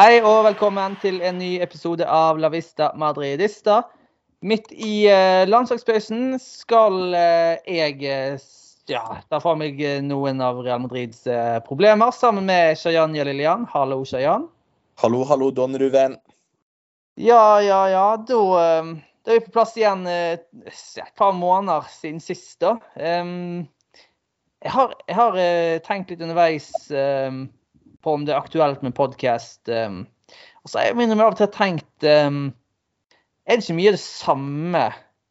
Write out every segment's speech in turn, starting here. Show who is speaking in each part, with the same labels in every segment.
Speaker 1: Hei og velkommen til en ny episode av La Vista Madridista. Midt i eh, landslagspausen skal eh, jeg eh, ja, ta fra meg eh, noen av Real Madrids eh, problemer sammen med Shayan Jalilian. Hallo, Shayan.
Speaker 2: Hallo, hallo, Don Ruven.
Speaker 1: Ja, ja, ja. Da, eh, da er vi på plass igjen et par måneder siden sist, da. Um, jeg har, jeg har tenkt litt underveis em, på om det er aktuelt med podkast. Um, så har jeg minner meg av og til tenkt um, Er det ikke mye det samme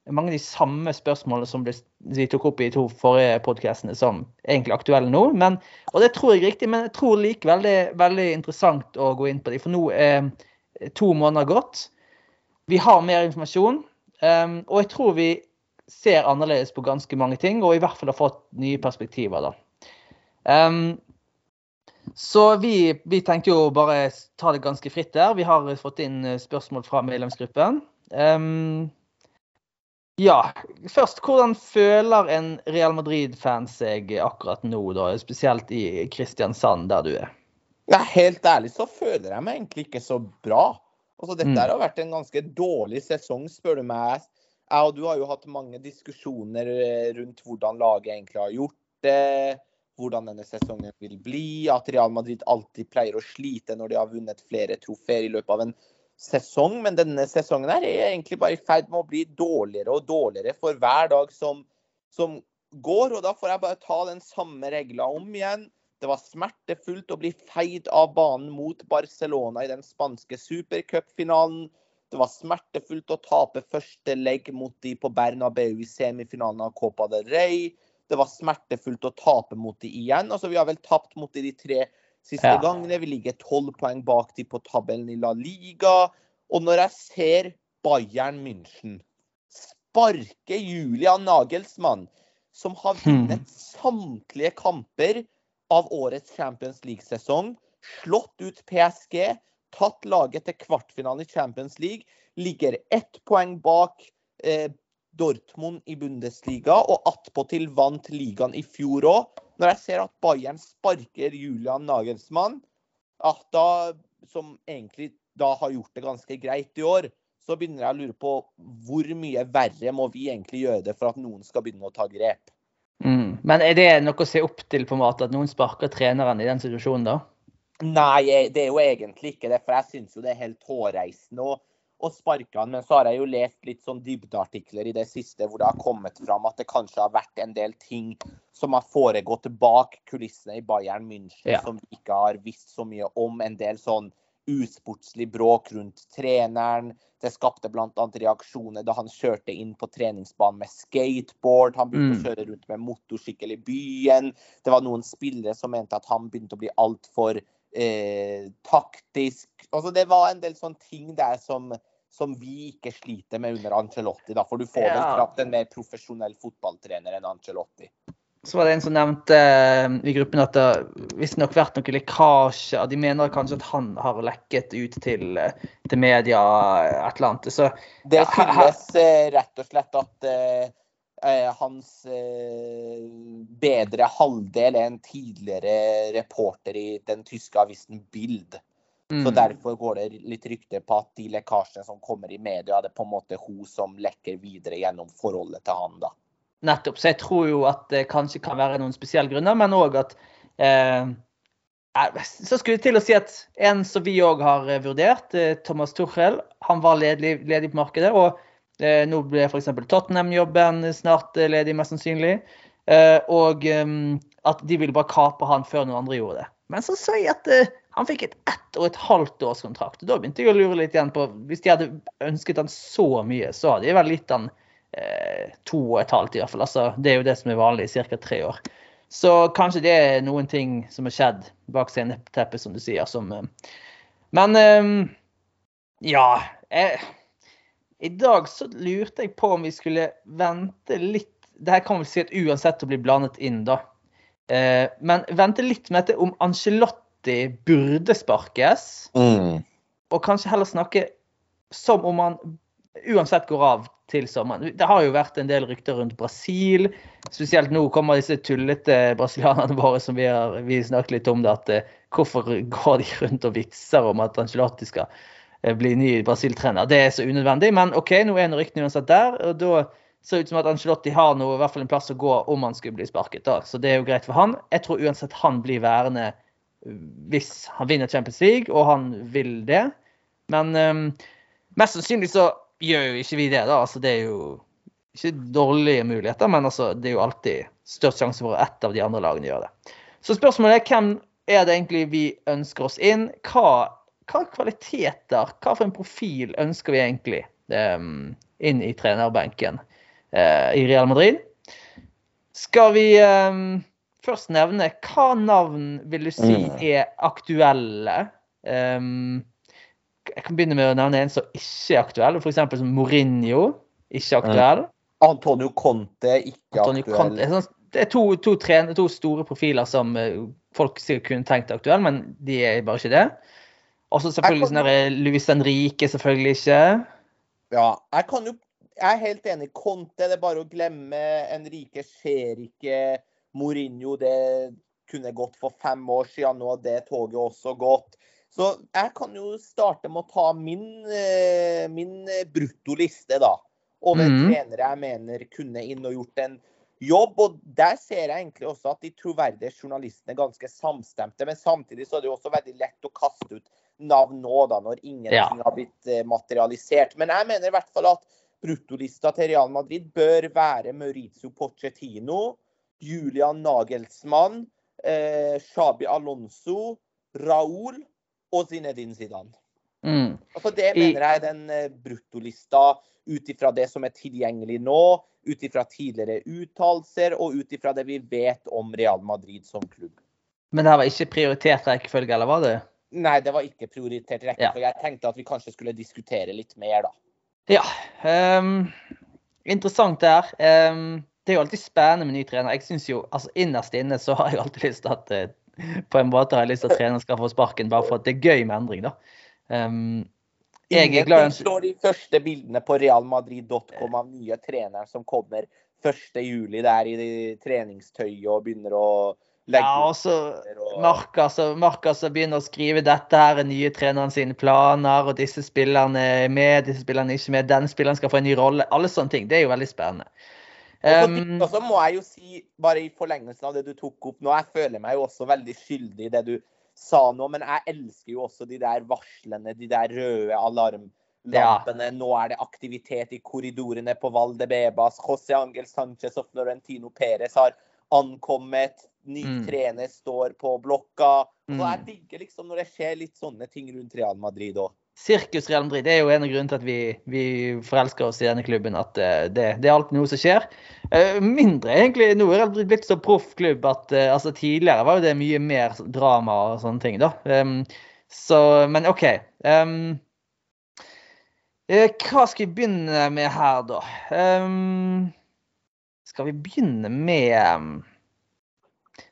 Speaker 1: mange av de samme spørsmålene som ble, vi tok opp i de to forrige podkastene, som er aktuelle nå? Men, og det tror jeg er riktig, men jeg tror likevel det er veldig interessant å gå inn på de. For nå er to måneder gått. Vi har mer informasjon. um, og jeg tror vi ser annerledes på ganske mange ting, og i hvert fall har fått nye perspektiver. da. Em, så vi, vi tenkte jo bare ta det ganske fritt der. Vi har fått inn eh, spørsmål fra medlemsgruppen. Um, ja, først, hvordan føler en Real Madrid-fan seg akkurat nå, da? Spesielt i Kristiansand, der du er?
Speaker 2: Nei, helt ærlig så føler jeg meg egentlig ikke så bra. Altså, dette
Speaker 1: Mm.
Speaker 2: har vært en ganske dårlig sesong, spør du meg. Jeg og du har jo hatt mange diskusjoner eh, rundt hvordan laget egentlig har gjort det, hvordan denne sesongen vil bli, at Real Madrid alltid pleier å slite når de har vunnet flere trofeer i løpet av en sesong, men denne sesongen er egentlig bare i ferd med å bli dårligere og dårligere for hver dag som, som går, og da får jeg bare ta den samme regla om igjen. Det var smertefullt å bli feid av banen mot Barcelona i den spanske supercupfinalen. Det var smertefullt å tape første legg mot de på Bernabeu i semifinalen av Copa del Rey. Det var smertefullt å tape mot de igjen. Altså, vi har vel tapt mot de de tre siste
Speaker 1: Ja.
Speaker 2: gangene. Vi ligger tolv poeng bak de på tabellen i La Liga. Og når jeg ser Bayern München sparke Julian Nagelsmann, som har vunnet samtlige kamper av årets Champions League-sesong, slått ut PSG, tatt laget til kvartfinalen i Champions League, ligger ett poeng bak eh, Dortmund i Bundesliga, og attpåtil vant ligaen i fjor òg. Når jeg ser at Bayern sparker Julian Nagelsmann, da, som egentlig da har gjort det ganske greit i år, så begynner jeg å lure på hvor mye verre må vi egentlig gjøre det for at noen skal begynne å ta grep.
Speaker 1: Mm. Men er det noe å se opp til, på en måte, at noen sparker treneren i den situasjonen, da?
Speaker 2: Nei, det er jo egentlig ikke det, for jeg syns jo det er helt hårreisende å, å sparka han. Men så har jeg jo lest litt sånn dybdeartikler i det siste hvor det har kommet fram at det kanskje har vært en del ting som har foregått bak kulissene i Bayern München
Speaker 1: Ja.
Speaker 2: som vi ikke har visst så mye om. En del sånn usportslig bråk rundt treneren. Det skapte bl.a. reaksjoner da han kjørte inn på treningsbanen med skateboard. Han begynte
Speaker 1: Mm.
Speaker 2: å kjøre rundt med motorsykkel i byen. Det var noen spillere som mente at han begynte å bli altfor eh, taktisk. Altså, det var en del sånne ting der som, som vi ikke sliter med under Ancelotti. Da. For du får vel
Speaker 1: Ja.
Speaker 2: knapt en mer profesjonell fotballtrener enn Ancelotti.
Speaker 1: Så var det en som nevnte eh, i gruppen at det visstnok vært noe lekkasje. De mener kanskje at han har lekket ut til, eh, til media eh, et eller annet. Så
Speaker 2: Det skyldes ja, rett og slett at eh, hans eh, bedre halvdel er en tidligere reporter i den tyske avisen Bild.
Speaker 1: Mm,
Speaker 2: Så Derfor går det litt rykter på at de lekkasjene som kommer i media, det er på en måte hun som lekker videre gjennom forholdet til han. da.
Speaker 1: nettopp. Så jeg tror jo at det kanskje kan være noen spesielle grunner, men òg at eh, eh, Så skulle jeg til å si at en som vi òg har eh, vurdert, eh, Thomas Tuchel, han var ledig, ledig på markedet. og eh, nå ble f.eks. Tottenham-jobben snart ledig, mest sannsynlig. Eh, og at de ville bare kape han før noen andre gjorde det. Men så sier jeg at han fikk et ett og et halvt års kontrakt. Da begynte jeg å lure litt igjen på Hvis de hadde ønsket han så mye, så hadde de vel gitt han eh, to og et halvt i hvert fall. Altså, det er jo det som er vanlig, ca. tre år. Så kanskje det er noen ting som har skjedd bak sceneteppet, som du sier. Som, eh, men eh, ja. Jeg, I dag så lurte jeg på om vi skulle vente litt Det her kan vel si at uansett å bli blandet inn, da. Eh, men vente litt med dette om Angelotti burde sparkes. Og kanskje heller snakke som om han uansett går av til sommeren. Det har jo vært en del rykter rundt Brasil. Spesielt nå kommer disse tullete brasilianerne våre som vi har vi snakket litt om det, at eh, hvorfor går de rundt og vitser om at Angelotti skal eh, bli ny Brasil-trener? Det er så unødvendig. Men OK, nå er ryktene uansett der. og da ser det ut som at Angelotti har noe, i hvert fall en plass å gå om han skulle bli sparket. da, Så det er jo greit for han. Jeg tror uansett han blir værende hvis han vinner Champions League, og han vil det. Men um, mest sannsynlig så gjør jo ikke vi det, da. Altså, det er jo ikke dårlige muligheter, men altså, det er jo alltid størst sjanse for at ett av de andre lagene gjør det. Så spørsmålet er hvem er det egentlig vi ønsker oss inn? Hva, hva kvaliteter, hva for en profil ønsker vi egentlig um, inn i trenerbenken uh, i Real Madrid? Skal vi um, først nevne hva navn vil du si mm. er aktuelle? Um, jeg kan begynne med å nevne en som ikke er aktuell, f.eks. som Mourinho. Ikke aktuell.
Speaker 2: Antonio Conte, ikke Antonio aktuell. Conte.
Speaker 1: Sånn, det er to, to, trene, to, store profiler som eh, folk sikkert kunne tenkt er aktuelle, men de er bare ikke det. Og så selvfølgelig sånn kan... Luis Henrique, selvfølgelig ikke.
Speaker 2: Ja, jeg kan jo Jeg er helt enig. Conte, det er bare å glemme. Henrique skjer ikke. Mourinho, det kunne gått for fem år siden. Nå har det toget også gått. Så jeg kan jo starte med å ta min, eh, min bruttoliste, da over mm. trenere jeg mener kunne inn og gjort en jobb. Og der ser jeg egentlig også at de troverdige journalistene er ganske samstemte. Men samtidig så er det jo også veldig lett å kaste ut navn nå, da, når ingenting ja. har blitt eh, materialisert. Men jeg mener i hvert fall at bruttolista til Real Madrid bør være Maurizio Pochettino, Julian Nagelsmann, eh, Shabi Alonso, Raúl og Zinedine Zidane. Mm. Altså det mener jeg er den eh, bruttolista ut ifra det som er tilgjengelig nå, ut ifra tidligere uttalelser og ut ifra det vi vet om Real Madrid som klubb.
Speaker 1: Men det var ikke prioritert rekkefølge, eller var det?
Speaker 2: Nei, det var ikke prioritert rekkefølge. Ja. Jeg tenkte at vi kanskje skulle diskutere litt mer, da.
Speaker 1: Ja. Um, interessant her. Um, det er jo alltid spennende med ny trener. Jeg synes jo, altså Innerst inne så har jeg alltid lyst til at uh, på en måte har jeg lyst til at treneren skal få sparken, bare for at det er gøy med endring. da. Um,
Speaker 2: jeg er glad i slår de første bildene på realmadrid.com av nye treneren som kommer 1.7 der i treningstøyet og begynner å legge
Speaker 1: Ja, og så Marka som begynner å skrive dette her er nye treneren sine planer, og disse spillerne er med, disse spillerne er ikke med, den spilleren skal få en ny rolle. Alle sånne ting. Det er jo veldig spennende.
Speaker 2: Og så må jeg jo si, bare i forlengelsen av det du tok opp nå, jeg føler meg jo også veldig skyldig i det du sa nå, men jeg elsker jo også de der varslene, de der røde alarmlampene. Ja. Nå er det aktivitet i korridorene på Valdebebas. José Angel Sanchez og Florentino Perez har ankommet. Ny mm. trener står på blokka. Mm. Og jeg digger liksom når det skjer litt sånne ting rundt Real Madrid òg
Speaker 1: sirkus Real Madrid det er jo en av grunnene til at vi, vi forelsker oss i denne klubben. At uh, det, det, er alltid noe som skjer. Uh, mindre egentlig. Nå er Real Madrid blitt så proff klubb at uh, altså tidligere var jo det mye mer drama og sånne ting. da. Um, så, men OK. Um, hva skal vi begynne med her, da? Um, skal vi begynne med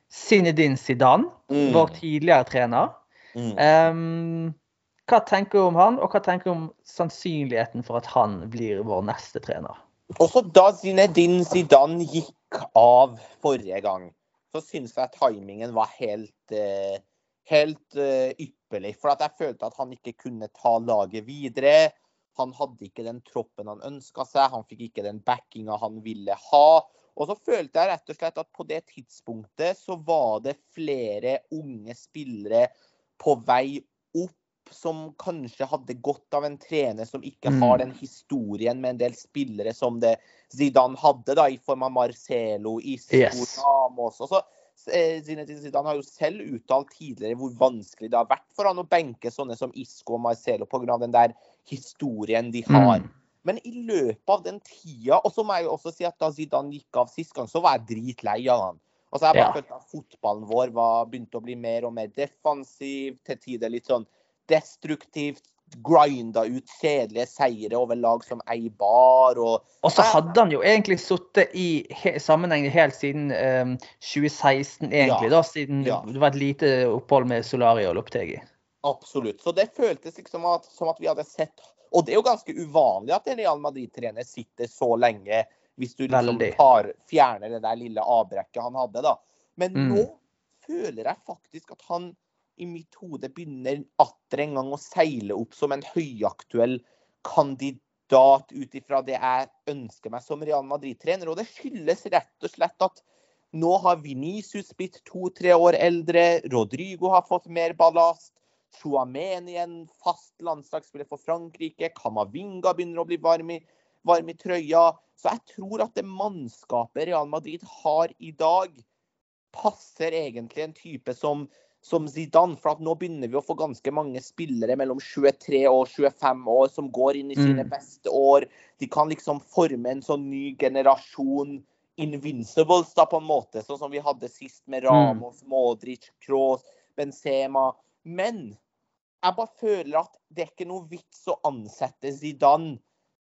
Speaker 1: Zinedine Zidane, mm. vår tidligere trener? Mm. Hva tenker du om han, og hva tenker du om sannsynligheten for at han blir vår neste trener?
Speaker 2: Også da Zinedine Zidane gikk av forrige gang, så syns jeg timingen var helt, uh, helt uh, ypperlig. For at jeg følte at han ikke kunne ta laget videre. Han hadde ikke den troppen han ønska seg, han fikk ikke den backinga han ville ha. Og så følte jeg rett og slett at på det tidspunktet så var det flere unge spillere på vei som kanskje hadde godt av en trener som ikke mm. har den historien med en del spillere som det Zidane hadde, da, i form av Marcelo, Isco, yes. Ramos. Eh, Zidane har jo selv uttalt tidligere hvor vanskelig det har vært for han å benke sånne som Isco og Marcelo pga. den der historien de har. Mm. Men i løpet av den tida Og så må jeg jo også si at da Zidane gikk av sist gang, så var jeg dritlei av han. Altså jeg bare ja. følte at Fotballen vår var, begynte å bli mer og mer defensiv, til tider litt sånn destruktivt grinda ut kjedelige seire over lag som Eibar. Og,
Speaker 1: og så hadde han jo egentlig sittet i sammenheng helt siden um, 2016, egentlig. Ja, da, Siden ja. det var et lite opphold med Solari og Loptegi.
Speaker 2: Absolutt. Så det føltes liksom at, som at vi hadde sett Og det er jo ganske uvanlig at en Real Madrid-trener sitter så lenge, hvis du liksom tar, fjerner det der lille avbrekket han hadde, da. Men mm. nå føler jeg faktisk at han i mitt hode begynner atter en gang å seile opp som en høyaktuell kandidat ut ifra det jeg ønsker meg som Real Madrid-trener. Og det skyldes rett og slett at nå har Venicius blitt to-tre år eldre, Rodrigo har fått mer ballast. Chouameni en fast landslagsspiller for Frankrike. Camavinga begynner å bli varm i, varm i trøya. Så jeg tror at det mannskapet Real Madrid har i dag, passer egentlig en type som som Zidane. For nå begynner vi å få ganske mange spillere mellom 23 og 25 år som går inn i sine mm. beste år. De kan liksom forme en sånn ny generasjon invincibles, da, på en måte. Sånn som vi hadde sist med mm. Ramos. Modric, Kroos, Benzema. Men jeg bare føler at det er ikke noe vits å ansette Zidane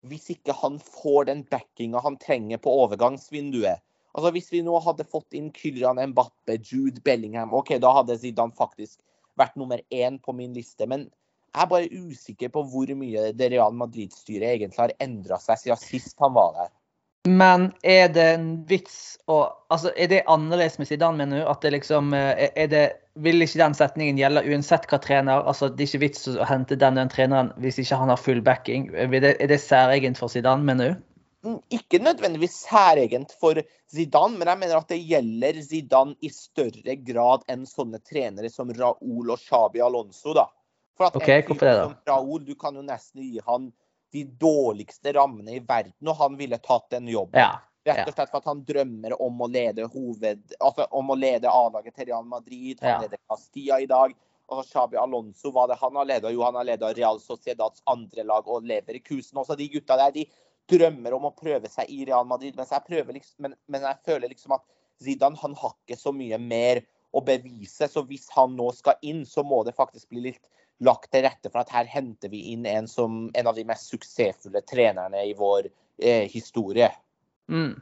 Speaker 2: hvis ikke han får den backinga han trenger på overgangsvinduet. Altså Hvis vi nå hadde fått inn Kylian Mbappe, Jude Bellingham, OK, da hadde Zidane faktisk vært nummer én på min liste. Men jeg er bare usikker på hvor mye det Real Madrid-styret egentlig har endra seg siden sist han var der.
Speaker 1: Men er det en vits å Altså, er det annerledes med Zidane, mener du? At det liksom eh, er det, Vil ikke den setningen gjelde uansett hva trener? Altså, det er ikke vits å hente den den treneren hvis ikke han har full backing. Er det, er det særegent for Zidane, mener du?
Speaker 2: Ikke nødvendigvis særegent for Zidane, men jeg mener at det gjelder Zidane i større grad enn sånne trenere som Raúl og Xabi Alonso. da.
Speaker 1: For at okay, hvorfor det da?
Speaker 2: Raúl, Du kan jo nesten gi han de dårligste rammene i verden, og han ville tatt den jobben.
Speaker 1: Ja,
Speaker 2: Rett og slett for at han drømmer om å lede hoved, altså om å lede A-laget til Real Madrid. Han ja. leder Castilla i dag. Og Xabi Alonso, hva det han har ledet? Jo, han har ledet Real Sociedads andre lag og Leverkusen. Også de gutta der, de drømmer om å prøve seg i Real Madrid. Mens jeg, liksom, men, men jeg føler liksom at Zidane han har ikke så mye mer å bevise. Så hvis han nå skal inn, så må det faktisk bli litt lagt til rette for at her henter vi inn en, som, en av de mest suksessfulle trenerne i vår eh, historie.
Speaker 1: Mm.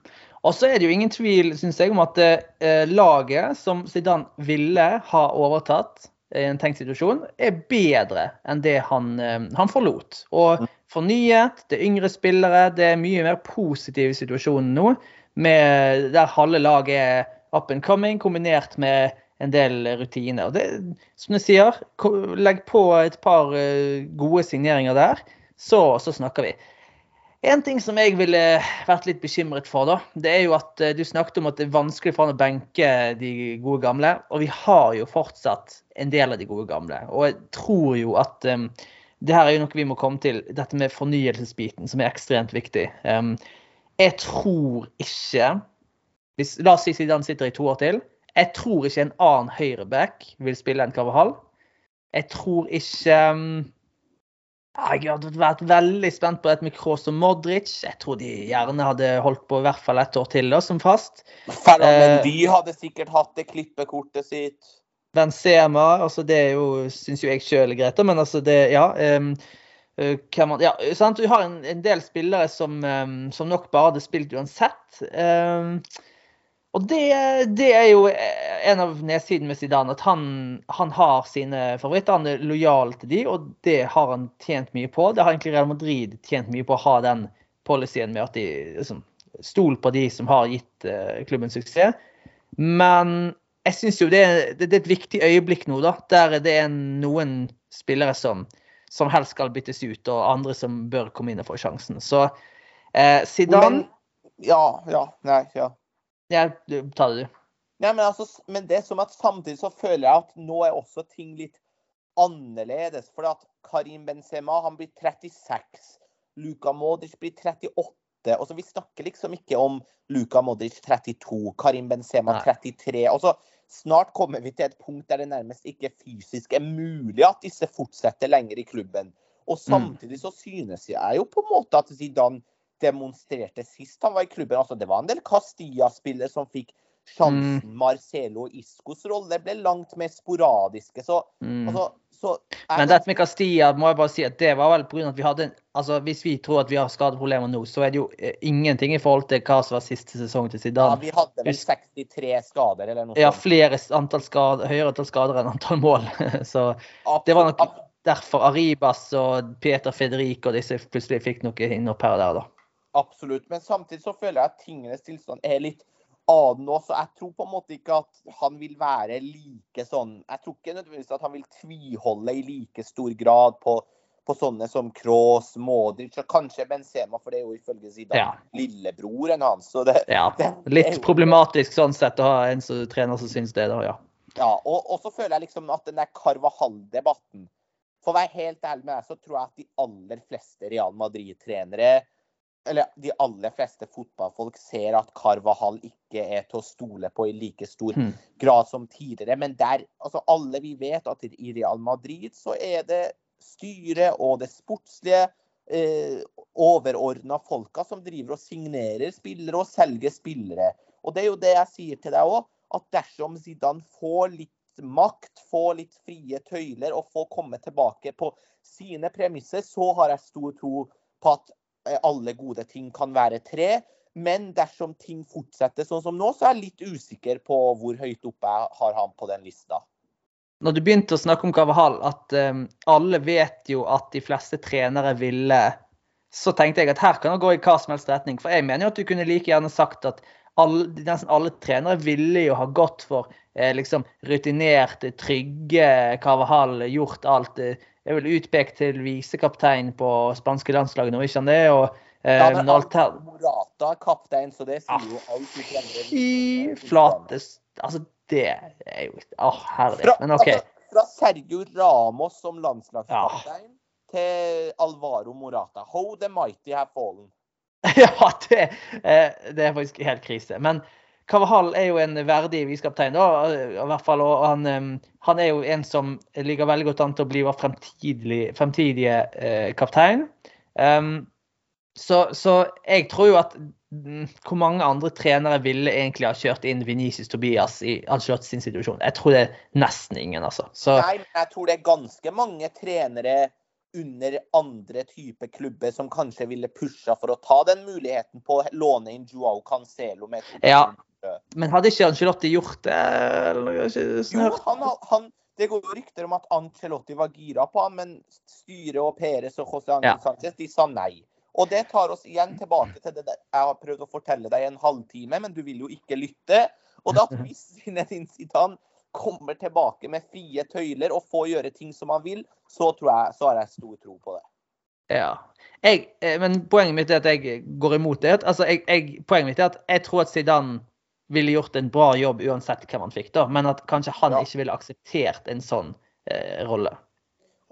Speaker 1: Og så er det jo ingen tvil synes jeg, om at eh, laget som Zidane ville ha overtatt i en tenkt situasjon, er bedre enn det han, eh, han forlot. Og mm fornyet, det er yngre spillere. Det er mye mer positiv situasjon nå, med, der halve laget er up and coming, kombinert med en del rutiner. Det, som du sier, legg på et par eh, gode signeringer der, så, så snakker vi. En ting som jeg ville vært litt bekymret for, da, det er jo at eh, du snakket om at det er vanskelig for han å benke de gode gamle. Og vi har jo fortsatt en del av de gode gamle. Og jeg tror jo at um, det her er jo noe vi må komme til, dette med fornyelsesbiten, som er ekstremt viktig. Um, jeg tror ikke hvis, La oss si Zidane sitter i to år til. Jeg tror ikke en annen høyreback vil spille enn Carvahall. Jeg tror ikke um, Jeg hadde vært veldig spent på et med Kroos og Modric. Jeg tror de gjerne hadde holdt på i hvert fall et år til da, som fast.
Speaker 2: Men de hadde sikkert hatt det klippekortet sitt.
Speaker 1: Benzema, altså det er jo, syns jo jeg sjøl er greit, men altså det Ja. Um, man, ja sant? Du har en, en del spillere som, um, som, nok bare hadde spilt uansett. Um, og det, det, er jo en av nedsidene med Zidane, at han, han, har sine favoritter. Han er lojal til de, og det har han tjent mye på. Det har egentlig Real Madrid tjent mye på å ha den policyen med at de liksom, Stol på de som har gitt uh, klubben suksess. Men jeg syns jo det, det, det, er et viktig øyeblikk nå, da. Der det er noen spillere som, som helst skal byttes ut, og andre som bør komme inn og få sjansen. Så eh, Zidane men,
Speaker 2: Ja, ja. Nei, ja.
Speaker 1: Ja, du, ta det, du.
Speaker 2: Nei, men, altså, men det er som at samtidig så føler jeg at nå er også ting litt annerledes. For at Karim Benzema han blir 36. Luka Modric blir 38. Altså, vi snakker liksom ikke om Luka Modric 32, Karim Benzema 33. Altså, snart kommer vi til et punkt der det nærmest ikke fysisk er mulig at disse fortsetter lenger i klubben. Og mm. samtidig så synes jeg jo på en måte at Zidane demonstrerte sist han var i klubben. Altså, det var en del Castilla-spillere som fikk sjansen. Mm. Marcelo og Iscos rolle ble langt mer sporadiske. Så, mm. altså, så
Speaker 1: Men dette med Castilla må jeg bare si at det var vel pga. at vi hadde altså Hvis vi tror at vi har skadeproblemer nå, så er det jo eh, ingenting i forhold til hva som var siste sesong til Zidane.
Speaker 2: Ja, vi hadde vel 63 skader eller noe
Speaker 1: sånt. Ja, flere antall skader, høyere antall skader enn antall mål. så det var nok derfor Aribas og Peter Federico og disse plutselig fikk noe her og der, da.
Speaker 2: Absolutt. Men samtidig så føler jeg at tingenes tilstand er litt annen nå, så jeg tror på en måte ikke at han vil være like sånn Jeg tror ikke nødvendigvis at han vil tviholde i like stor grad på, på sånne som Kroos, Modric og kanskje Benzema, for det er jo ifølge Zidane
Speaker 1: Ja.
Speaker 2: lillebroren hans. Så det,
Speaker 1: Ja,
Speaker 2: det, det
Speaker 1: litt problematisk sånn sett å ha en som trener som syns det, da, ja.
Speaker 2: Ja, og, og så føler jeg liksom at den der Carvahall-debatten For å være helt ærlig med deg, så tror jeg at de aller fleste Real Madrid-trenere eller de aller fleste fotballfolk ser at Carvahall ikke er til å stole på i like stor
Speaker 1: Hmm.
Speaker 2: grad som tidligere. Men der, altså alle vi vet at i Real Madrid så er det styret og det sportslige eh, overordna folka som driver og signerer spillere og selger spillere. Og det er jo det jeg sier til deg òg, at dersom Zidane får litt makt, får litt frie tøyler og får komme tilbake på sine premisser, så har jeg stor tro på at eh, alle gode ting kan være tre. Men dersom ting fortsetter sånn som nå, så er jeg litt usikker på hvor høyt oppe jeg har han på den lista.
Speaker 1: Når du begynte å snakke om Carvahall, at um, alle vet jo at de fleste trenere ville Så tenkte jeg at her kan det gå i hva som helst retning. For jeg mener jo at du kunne like gjerne sagt at alle, nesten alle trenere ville jo ha gått for eh, liksom rutinerte, trygge Carvahall, gjort alt. eh, vil utpeke utpekt til visekaptein på spanske landslaget nå, ikke han det? Og eh,
Speaker 2: Ja, men. Morata kaptein, så det sier jo alt.
Speaker 1: Fy flate Altså, det er jo Å.
Speaker 2: Fra,
Speaker 1: Men OK.
Speaker 2: altså, fra Sergio Ramos som landslagskaptein til Alvaro Morata. How the mighty have fallen.
Speaker 1: Ja, det, eh, det er faktisk helt krise. Men Carvahall er jo en verdig viskaptein, da. I hvert fall, og han, eh, han er jo en som ligger veldig godt an til å bli vår fremtidige, fremtidige eh, kaptein. Um, så, så jeg tror jo at mm, hvor mange andre trenere ville egentlig ha kjørt inn Venices Tobias i Ancelotti sin situasjon? Jeg tror det er nesten ingen, altså. Så
Speaker 2: Nei, men jeg tror det er ganske mange trenere under andre type klubber som kanskje ville pusha for å ta den muligheten på å låne inn Joao Cancelo med
Speaker 1: Ja. Men hadde ikke Ancelotti gjort det?
Speaker 2: Jo, han, han, det går rykter om at Ancelotti var gira på han, men styret og Perez og José Ángel
Speaker 1: Ja.
Speaker 2: Sánchez de sa nei. Og det tar oss igjen tilbake til det der jeg har prøvd å fortelle deg i en halvtime, men du vil jo ikke lytte. Og da hvis Zinedine Zidane kommer tilbake med frie tøyler og får gjøre ting som han vil, så, tror jeg, så har jeg stor tro på det.
Speaker 1: Ja. Jeg, eh, men poenget mitt er at jeg går imot det. Altså, jeg, jeg, poenget mitt er at jeg tror at Zidane ville gjort en bra jobb uansett hvem han fikk, da. Men at kanskje han
Speaker 2: Ja.
Speaker 1: ikke ville akseptert en sånn eh, rolle.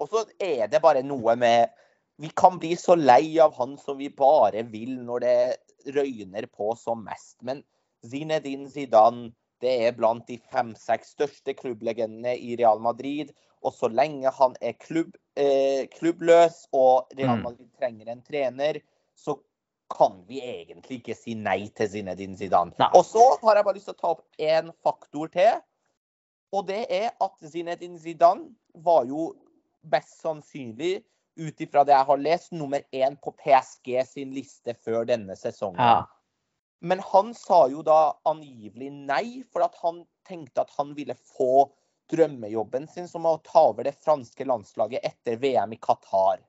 Speaker 2: Og så er det bare noe med Vi kan bli så lei av han som vi bare vil når det røyner på som mest. Men Zinedine Zidane det er blant de fem-seks største klubblegendene i Real Madrid. Og så lenge han er klubb, eh, klubbløs og Real
Speaker 1: Mm.
Speaker 2: Madrid trenger en trener, så kan vi egentlig ikke si nei til Zinedine Zidane.
Speaker 1: Nei.
Speaker 2: Og så har jeg bare lyst til å ta opp én faktor til. Og det er at Zinedine Zidane var jo best sannsynlig, ut ifra det jeg har lest, nummer én på PSG sin liste før denne sesongen.
Speaker 1: Ja.
Speaker 2: Men han sa jo da angivelig nei, for at han tenkte at han ville få drømmejobben sin som å ta over det franske landslaget etter VM i Qatar.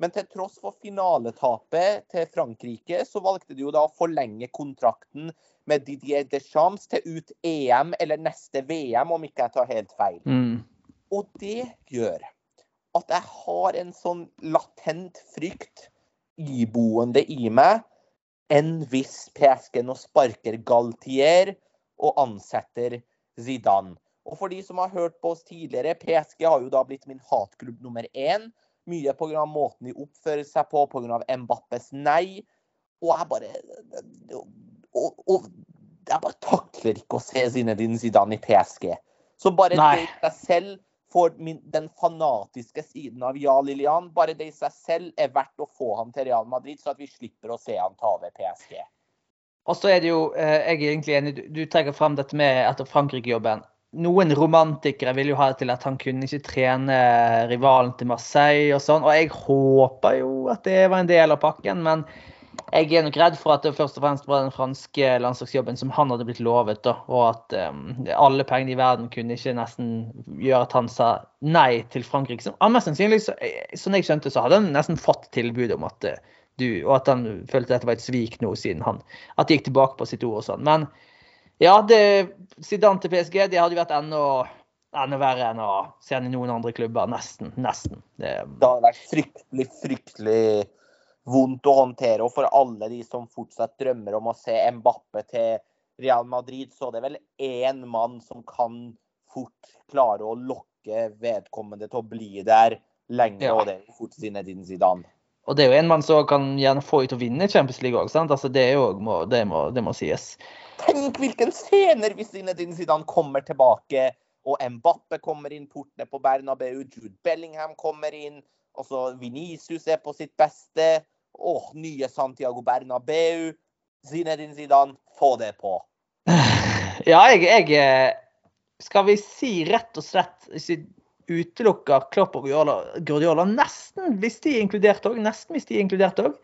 Speaker 2: Men til tross for finaletapet til Frankrike, så valgte de jo da å forlenge kontrakten med Didier Deschamps til ut EM eller neste VM, om ikke jeg tar helt feil.
Speaker 1: Mm.
Speaker 2: Og det gjør at jeg har en sånn latent frykt iboende i meg enn hvis PSG nå sparker Galtier og ansetter Zidane. Og for de som har hørt på oss tidligere, PSG har jo da blitt min hatklubb nummer én. Mye pga. måten de oppfører seg på, pga. Mbappes nei. Og jeg bare og, og jeg bare takler ikke å se Zinedine Zidane i PSG. Så bare det i seg selv for min, den fanatiske siden av Ja Lillian, bare det i seg selv er verdt å få han til Real Madrid, så at vi slipper å se han ta over PSG.
Speaker 1: Og så er det jo, eh, jeg er egentlig enig, du, trekker frem dette med etter Frankrike-jobben. Noen romantikere vil jo ha det til at han kunne ikke trene rivalen til Marseille og sånn. Og jeg håper jo at det var en del av pakken, men jeg er nok redd for at det først og fremst var den franske landslagsjobben som han hadde blitt lovet, da, og at um, alle pengene i verden kunne ikke nesten gjøre at han sa nei til Frankrike. Som, ah, mest sannsynlig, så, som jeg skjønte, så hadde han nesten fått tilbud om at uh, du, og at han følte dette var et svik nå, siden han at de gikk tilbake på sitt ord og sånn. Men Ja, det, Zidane til PSG det hadde jo vært enda, enda verre enn å se han i noen andre klubber. Nesten. Nesten. Det,
Speaker 2: Det hadde vært fryktelig, fryktelig vondt å håndtere. Og for alle de som fortsatt drømmer om å se Mbappe til Real Madrid, så det er vel én mann som kan fort klare å lokke vedkommende til å bli der lenge,
Speaker 1: Ja.
Speaker 2: og det er fort Zinedine Zidane.
Speaker 1: og det er jo en mann som kan gjerne få ut å vinne Champions League òg. Altså, det, må, det, må, det må sies.
Speaker 2: Tenk hvilken scener hvis Zinedine Zidane kommer tilbake, og Mbappe kommer inn portene på Bernabeu, Jude Bellingham kommer inn, og så Vinicius er på sitt beste. Åh, nye Santiago Bernabeu. Zinedine Zidane, få det på.
Speaker 1: Ja, jeg, jeg eh, Skal vi si rett og slett Hvis vi utelukker Klopp og Guardiola, nesten hvis de er inkludert òg, nesten hvis de er inkludert òg,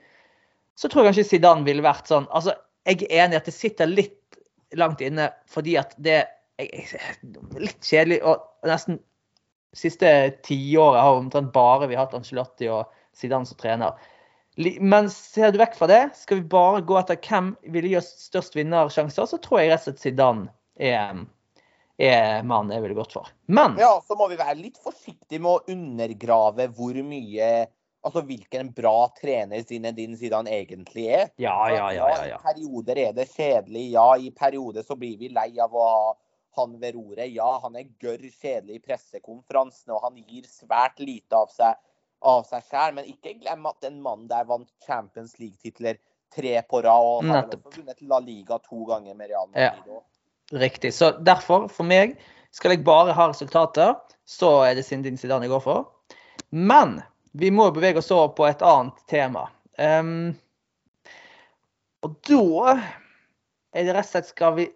Speaker 1: så tror jeg kanskje Zidane ville vært sånn Altså, jeg er enig i at det sitter litt langt inne fordi at det er litt kjedelig og nesten siste tiåret har omtrent bare vi hatt Ancelotti og Zidane som trener. Men ser du vekk fra det, skal vi bare gå etter hvem ville gi oss størst vinnersjanser, så tror jeg rett og slett Zidane er, er mannen jeg ville gått for. Men
Speaker 2: Ja, så må vi være litt forsiktige med å undergrave hvor mye Altså hvilken bra trener Zinedine Zidane egentlig er.
Speaker 1: ja, ja, ja, ja, ja.
Speaker 2: I perioder er det kjedelig. Ja, i perioder så blir vi lei av å ha han ved roret. Ja, han er gørr kjedelig i pressekonferansene, og han gir svært lite av seg av seg sjæl. Men ikke glem at den mannen der vant Champions League-titler tre på rad. Og har også vunnet La Liga to ganger med Real Madrid. Ja.
Speaker 1: Riktig. Så derfor, for meg, skal jeg bare ha resultater, så er det Sindin Zidane jeg går for. Men vi må bevege oss over på et annet tema. Um, og da er det rett og slett skal vi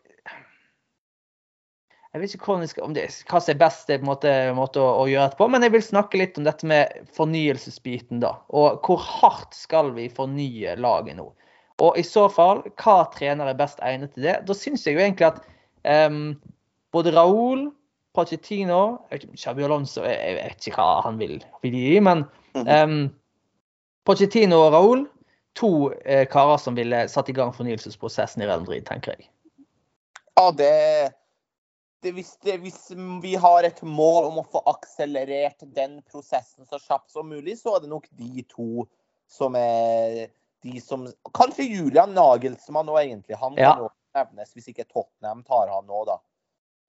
Speaker 1: Jeg vet ikke skal, om det, hva som er best på en måte, måte å, å gjøre etterpå, men jeg vil snakke litt om dette med fornyelsesbiten. da, Og hvor hardt skal vi fornye laget nå? Og i så fall, hva trener er best egnet til det? Da syns jeg jo egentlig at um, både Raúl, Pochettino Shabby Alonso jeg, jeg vet ikke hva han vil, vil gi, men um, Pochettino og Raúl, to eh, karer som ville satt i gang fornyelsesprosessen i Real Madrid, tenker jeg.
Speaker 2: Ja, det, det, hvis, det Hvis vi har et mål om å få akselerert den prosessen så kjapt som mulig, så er det nok de to som er de som Kanskje Julian Nagelsmann òg, egentlig. Han
Speaker 1: Ja.
Speaker 2: kan jo nevnes hvis ikke Tottenham tar han nå, da.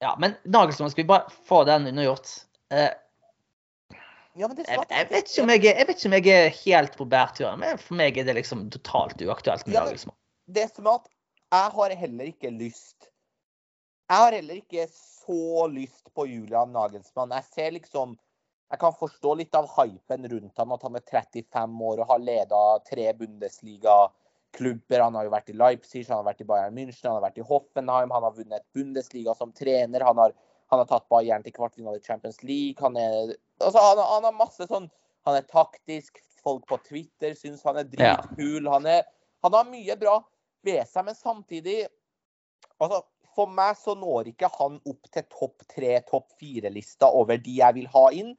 Speaker 1: Ja, men Nagelsmann, skal vi bare få den unnagjort? Eh,
Speaker 2: Ja, men det
Speaker 1: jeg, jeg, vet ikke om jeg, jeg vet ikke om jeg er helt på bærtur, men for meg er det liksom totalt uaktuelt med
Speaker 2: Ja,
Speaker 1: Nagelsmann.
Speaker 2: det som er at jeg har heller ikke lyst Jeg har heller ikke så lyst på Julian Nagelsmann. Jeg ser liksom Jeg kan forstå litt av hypen rundt han, at han er 35 år og har leda tre Bundesliga-klubber. Han har jo vært i Leipzig, han har vært i Bayern München, han har vært i Hoffenheim, han har vunnet Bundesliga som trener. Han har, han har tatt Bayern til kvartfinale i Champions League. Han er, altså, han, har- han har masse sånn Han er taktisk. Folk på Twitter syns han er
Speaker 1: Ja.
Speaker 2: Han, er, han har mye bra ved seg, men samtidig altså, For meg så når ikke han opp til topp tre, topp fire-lista over de jeg vil ha inn.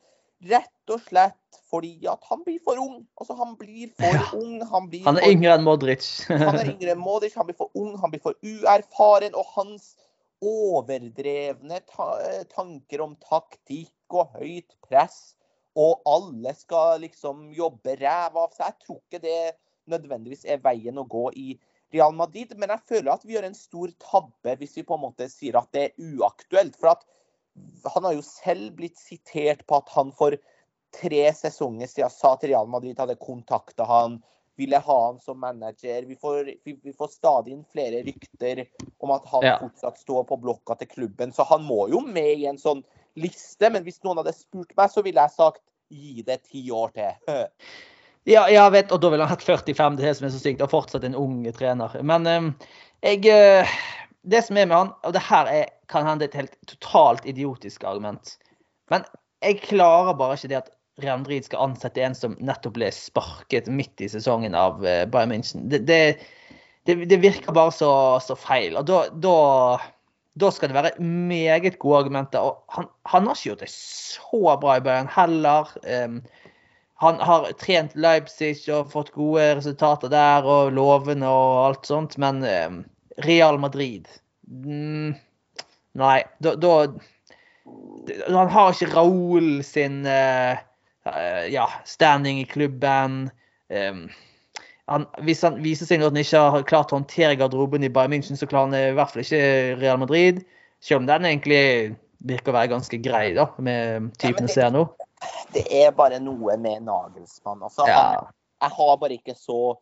Speaker 2: Rett og slett fordi at han blir for ung. Altså, han blir for
Speaker 1: Ja.
Speaker 2: ung. Han, blir
Speaker 1: Han er
Speaker 2: for,
Speaker 1: yngre enn Modric.
Speaker 2: han er yngre enn Modric, han blir for ung, han blir for uerfaren. Og hans overdrevne ta tanker om taktikk og høyt press, og alle skal liksom jobbe ræva av seg. Jeg tror ikke det nødvendigvis er veien å gå i Real Madrid, men jeg føler at vi gjør en stor tabbe hvis vi på en måte sier at det er uaktuelt. For at han har jo selv blitt sitert på at han for tre sesonger siden sa at Real Madrid hadde kontakta han, ville ha han som manager. Vi får, vi, vi får stadig inn flere rykter om at han
Speaker 1: Ja.
Speaker 2: fortsatt står på blokka til klubben, så han må jo med i en sånn liste. Men hvis noen hadde spurt meg, så ville jeg sagt gi det ti år til.
Speaker 1: Ja, jeg vet, og da ville han hatt 45, det er det som er så sykt, og fortsatt en ung trener. Men eh, jeg eh, Det som er med han, og det her er, kan hende et helt totalt idiotisk argument, men jeg klarer bare ikke det at Real skal ansette en som nettopp ble sparket midt i sesongen av eh, Bayern München. Det, det, det, det virker bare så, så feil. Og da, da, da skal det være meget gode argumenter. Og han, han har ikke gjort det så bra i Bayern heller. Um, han har trent Leipzig og fått gode resultater der, og lovende og alt sånt, men eh, Real Madrid mm, Nei, da, da Han har ikke Raoul sin uh, ja, standing i klubben. Um, han, hvis han viser seg at han ikke har klart å håndtere garderoben i Bayern München, så klarer han i hvert fall ikke Real Madrid. Selv om den egentlig virker å være ganske grei, da, med typen vi ser nå.
Speaker 2: Det er bare noe med Nagelsmann. Altså, ja. han, jeg har bare ikke så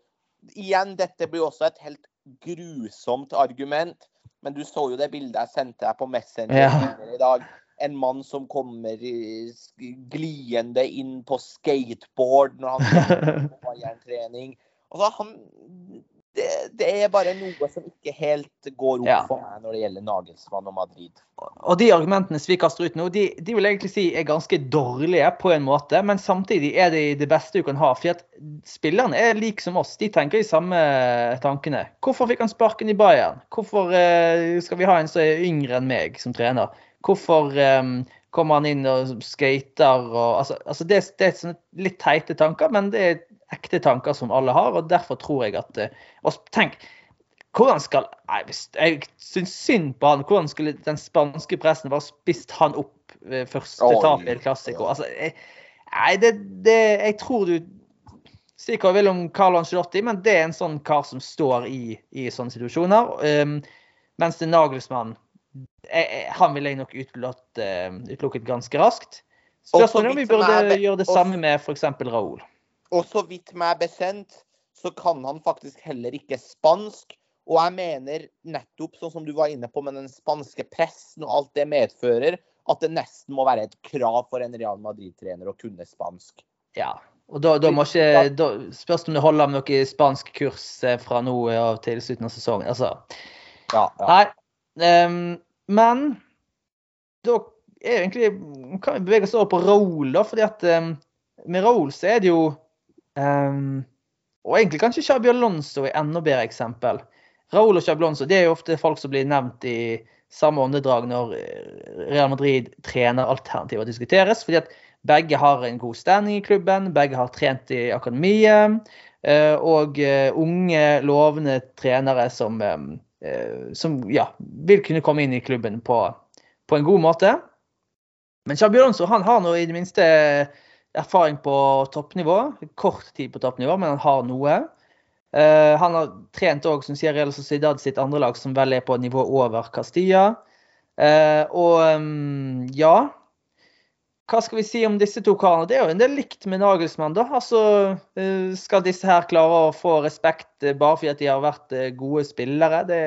Speaker 2: Igjen, dette blir også et helt grusomt argument. Men du så jo det bildet jeg sendte deg på Messenger ja. i dag. En mann som kommer gliende inn på skateboard når han er på Bayern-trening. Altså, han, det, det, er bare noe som ikke helt går opp ja. for meg når det gjelder Nagelsmann og Madrid.
Speaker 1: Og de argumentene som vi kaster ut nå, de, de, vil egentlig si er ganske dårlige på en måte, men samtidig er de det beste du kan ha. For at spillerne er like som oss, de tenker de samme tankene. Hvorfor fikk han sparken i Bayern? Hvorfor uh, skal vi ha en som er yngre enn meg som trener? Hvorfor um, kommer han inn og skater og Altså, altså det, det, er litt teite tanker, men det er ekte tanker som alle har. og Derfor tror jeg at eh, og Tenk, hvordan skal nei, Jeg syns synd på han. Hvordan skulle den spanske pressen bare spist han opp ved første tap i et klassiker? Altså, nei, det, det, jeg tror du Si hva du vil om Carlo Angelotti, men det er en sånn kar som står i, i sånne situasjoner. Um, mens det Nagelsmann Han vil jeg nok utelukket, uh, ganske raskt. Spørsmålet om vi burde gjøre det samme med f.eks. Raúl.
Speaker 2: Og så vidt meg bekjent, så kan han faktisk heller ikke spansk. Og jeg mener nettopp, sånn som du var inne på med den spanske pressen og alt det medfører, at det nesten må være et krav for en Real Madrid-trener å kunne spansk.
Speaker 1: Ja, og da, da ikke da Spørs om det holder med noe spansk kurs eh, fra nå av til slutten av sesongen. Altså.
Speaker 2: Ja, ja.
Speaker 1: Nei. Um, men da er egentlig Kan vi bevege oss over på Raoul, da? fordi at um, med Raoul så er det jo Um, og egentlig kanskje Xabi Alonso er enda bedre eksempel. Raúl og Xabi Alonso det er jo ofte folk som blir nevnt i samme åndedrag når eh, Real Madrid trener alternativer diskuteres. fordi at begge har en god standing i klubben, begge har trent i akademiet. Eh, og eh, unge, lovende trenere som, som ja, vil kunne komme inn i klubben på, på en god måte. Men Xabi Alonso han har nå i det minste erfaring på toppnivå. Kort tid på toppnivå, men han har noe. Uh, han har trent òg Real Sociedad sitt andre lag, som vel er på nivå over Castilla. Uh, og um, ja Hva skal vi si om disse to karene? Det er jo en del likt med Nagelsmann. da. Altså, uh, Skal disse her klare å få respekt bare fordi at de har vært gode spillere? Det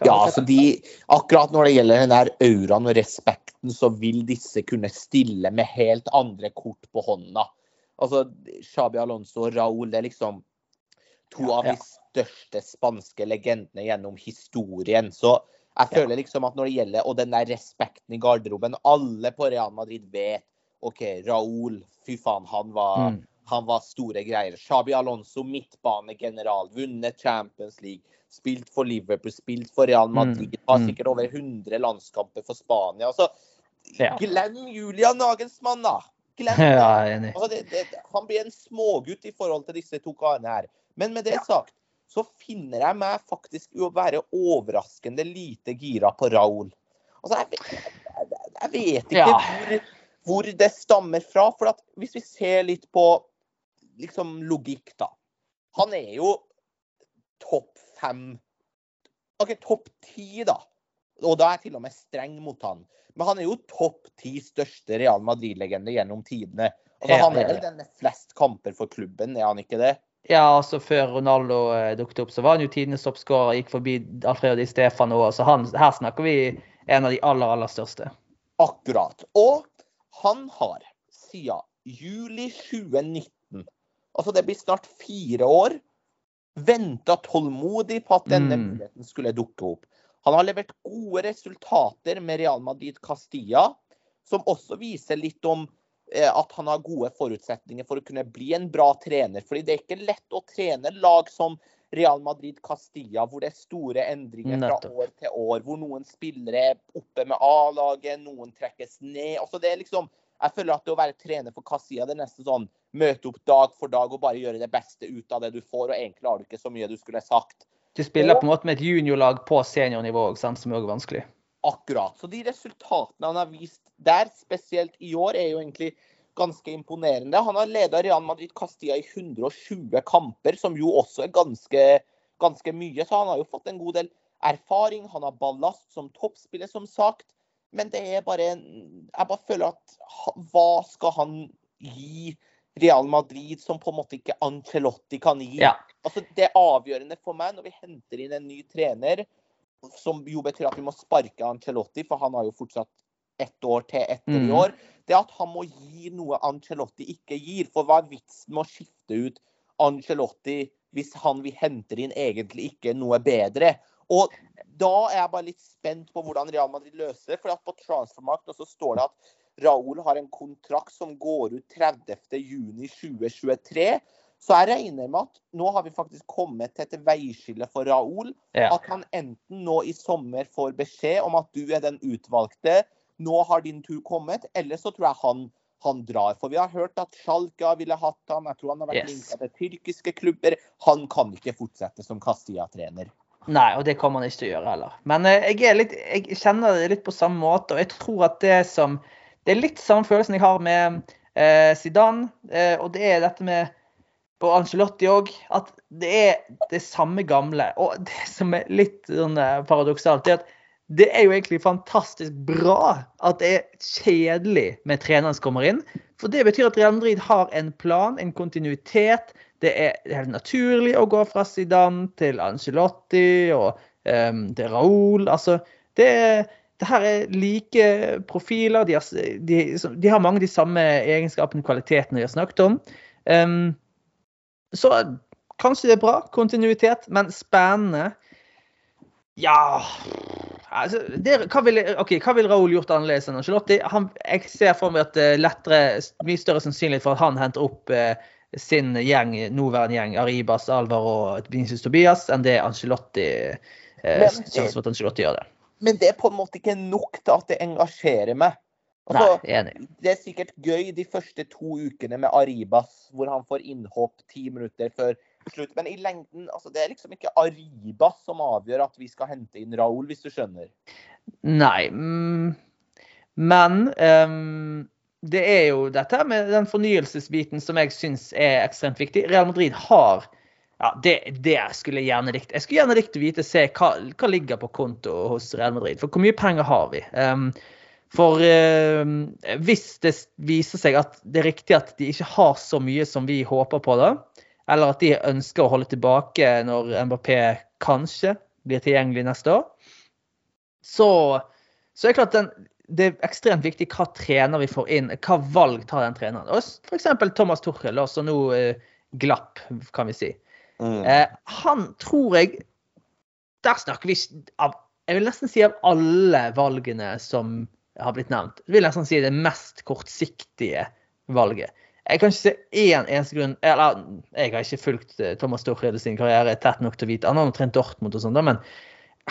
Speaker 2: ja, altså de, akkurat når det gjelder den der auraen og respekten, så vil disse kunne stille med helt andre kort på hånda. Altså, Xabi Alonso og Raúl er liksom to av de største spanske legendene gjennom historien. Så jeg føler liksom at når det gjelder Og den der respekten i garderoben Alle på Real Madrid vet OK, Raúl, fy faen, han var, mm. han var store greier. Xabi Alonso, midtbanegeneral, vunnet Champions League spilt for Liverpool, spilt for Real mm, Madrid, har mm. sikkert over 100 landskamper for Spania. Altså, glem Julian Nagelsmann, da! Det.
Speaker 1: Ja, altså,
Speaker 2: det, det. Han blir en smågutt i forhold til disse to karene her. Men med det sagt, så finner jeg meg faktisk i å være overraskende lite gira på Raúl. Altså, jeg, jeg, jeg, vet ikke ja. hvor, hvor, det stammer fra. For hvis vi ser litt på liksom, logikk, da. Han er jo topp fem OK, topp ti, da. Og da er jeg til og med streng mot han. Men han er jo topp ti største Real Madrid-legende gjennom tidene. Altså, han er vel den med flest kamper for klubben, er han ikke det?
Speaker 1: Ja, altså før Ronaldo eh, dukket opp, så var han jo tidenes toppskårer. Gikk forbi Alfredo Di Stefano òg, så han, her snakker vi en av de aller, aller største.
Speaker 2: Akkurat. Og han har siden juli 2019, altså det blir snart fire år, venta tålmodig på at denne mm. muligheten skulle dukke opp. Han har levert gode resultater med Real Madrid Castilla, som også viser litt om eh, at han har gode forutsetninger for å kunne bli en bra trener. Fordi det er ikke lett å trene lag som Real Madrid Castilla, hvor det er store endringer fra år til år. Hvor noen spillere er oppe med A-laget, noen trekkes ned. Altså det er liksom jeg føler at det å være trener for Castilla det er nesten sånn møte opp dag for dag og bare gjøre det beste ut av det du får. Og egentlig har du ikke så mye du skulle sagt.
Speaker 1: Du spiller på en måte med et juniorlag på seniornivå, som er vanskelig.
Speaker 2: Akkurat. Så de resultatene han har vist der, spesielt i år, er jo egentlig ganske imponerende. Han har leda Real Madrid Castilla i 120 kamper, som jo også er ganske, ganske mye. Så han har jo fått en god del erfaring. Han har ballast som toppspiller, som sagt. Men det er bare Jeg bare føler at hva skal han gi Real Madrid som på en måte ikke Ancelotti kan gi?
Speaker 1: Ja.
Speaker 2: Altså, det er avgjørende for meg når vi henter inn en ny trener, som jo betyr at vi må sparke Ancelotti, for han har jo fortsatt ett år til etter
Speaker 1: Mm.
Speaker 2: i år. Det er at han må gi noe Ancelotti ikke gir. For hva er vitsen med å skifte ut Ancelotti hvis han vi henter inn egentlig ikke noe bedre? Og da er jeg bare litt spent på hvordan Real Madrid løser det. For at på transfermarkt så står det at Raúl har en kontrakt som går ut 30.6.2023. Så jeg regner med at nå har vi faktisk kommet til et veiskille for Raúl.
Speaker 1: Ja.
Speaker 2: At han enten nå i sommer får beskjed om at du er den utvalgte, nå har din tur kommet, eller så tror jeg han, han drar. For vi har hørt at Schalke ville hatt han, jeg tror han har vært
Speaker 1: Yes.
Speaker 2: linka til tyrkiske klubber. Han kan ikke fortsette som Castilla-trener.
Speaker 1: Nei, og det kommer han ikke til å gjøre heller. Men eh, jeg, er litt, jeg kjenner det litt på samme måte, og jeg tror at det som Det er litt samme følelsen jeg har med eh, Zidane, eh, og det er dette med på Angelotti òg, at det er det samme gamle. Og det som er litt sånn eh, paradoksalt, er at det er jo egentlig fantastisk bra at det er kjedelig med treneren som kommer inn. For det betyr at Real Madrid har en plan, en kontinuitet. Det er er helt naturlig å gå fra Zidane til Angelotti og um, til Raúl. Altså, det, det her er like profiler. De har, de, de har mange av de samme egenskapene og kvalitetene vi har snakket om. Um, så kanskje det er bra, kontinuitet, men spennende. Ja altså, det, hva vil, okay, hva vil Raoul gjort annerledes enn Angelotti? Han, jeg ser for meg at det er lettere, mye større sannsynlighet for at han henter opp eh, sin gjeng, nåværende gjeng, Aribas, Alvar og Vinicius Tobias, enn det Angelotti eh, for at Angelotti gjør det.
Speaker 2: Men det er på en måte ikke nok til at det engasjerer meg.
Speaker 1: Nei,
Speaker 2: Altså,
Speaker 1: enig.
Speaker 2: det er sikkert gøy de første to ukene med Aribas, hvor han får innhopp ti minutter før slutt. Men i lengden, altså, det er liksom ikke Aribas som avgjør at vi skal hente inn Raúl, hvis du skjønner.
Speaker 1: Nei. Mm, men um, det er jo dette med den fornyelsesbiten som jeg syns er ekstremt viktig. Real Madrid har ja, det, det skulle jeg gjerne likt. Jeg skulle gjerne likt å vite se hva, hva ligger på konto hos Real Madrid. For hvor mye penger har vi? Um, for uh, hvis det viser seg at det er riktig at de ikke har så mye som vi håper på, da, eller at de ønsker å holde tilbake når Mbappé kanskje blir tilgjengelig neste år, så, så er det klart den, det er ekstremt viktig hva trener vi får inn, hva valg tar den treneren. F.eks. Thomas Tuchel, som nå uh, glapp, kan vi si. Eh, han tror jeg Der snakker vi av Jeg vil nesten si av alle valgene som har blitt nevnt. Jeg vil nesten si det mest kortsiktige valget. Jeg kan ikke se én eneste grunn Eller jeg har ikke fulgt eh, Thomas Tuchel sin karriere tett nok til å vite. Han har trent Dortmund og sånn, men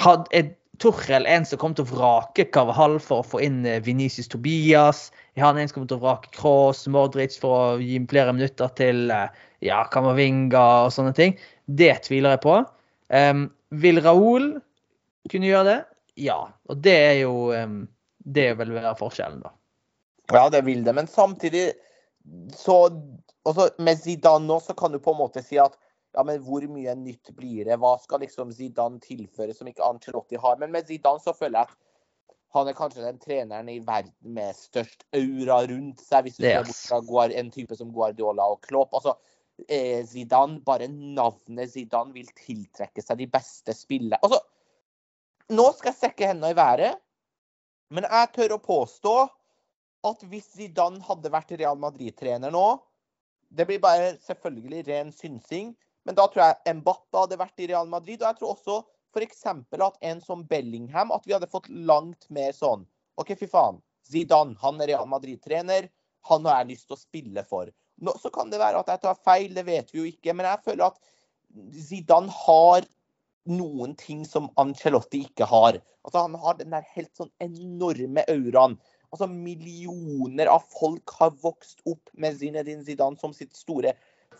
Speaker 1: had, er en som kom til å vrake Carvahall for å få inn eh, Vinicius Tobias? Er han en som kommer til å vrake Kroos, Modric for å gi flere minutter til eh, ja, Kamavinga og sånne ting? Det tviler jeg på. Um, vil Raoul kunne gjøre det? Ja. Og det er jo um, Det vil være forskjellen, da.
Speaker 2: Ja, det vil det. Men samtidig så også Med Zidane nå så kan du på en måte si at ja, men hvor mye nytt blir det? Hva skal liksom Zidane tilføre som ikke Ancelotti har? Men med Zidane så føler jeg at han er kanskje den treneren i verden med størst aura rundt seg. Hvis du ser bort fra en type som Guardiola og Klopp. Altså, eh, Zidane, bare navnet Zidane vil tiltrekke seg de beste spillerne. Altså, nå skal jeg strekke hendene i været, men jeg tør å påstå at hvis Zidane hadde vært Real Madrid-trener nå Det blir bare selvfølgelig ren synsing, men da tror jeg Mbappe hadde vært i Real Madrid. Og jeg tror også f.eks. at en som Bellingham At vi hadde fått langt mer sånn OK, fy faen. Zidane, han er Real Madrid-trener. Han har jeg lyst til å spille for. Nå, så kan det være at jeg tar feil, det vet vi jo ikke. Men jeg føler at Zidane har noen ting som Ancelotti ikke har. Altså Han har den der helt sånn enorme auraen. Altså Millioner av folk har vokst opp med Zinedine Zidane som sitt store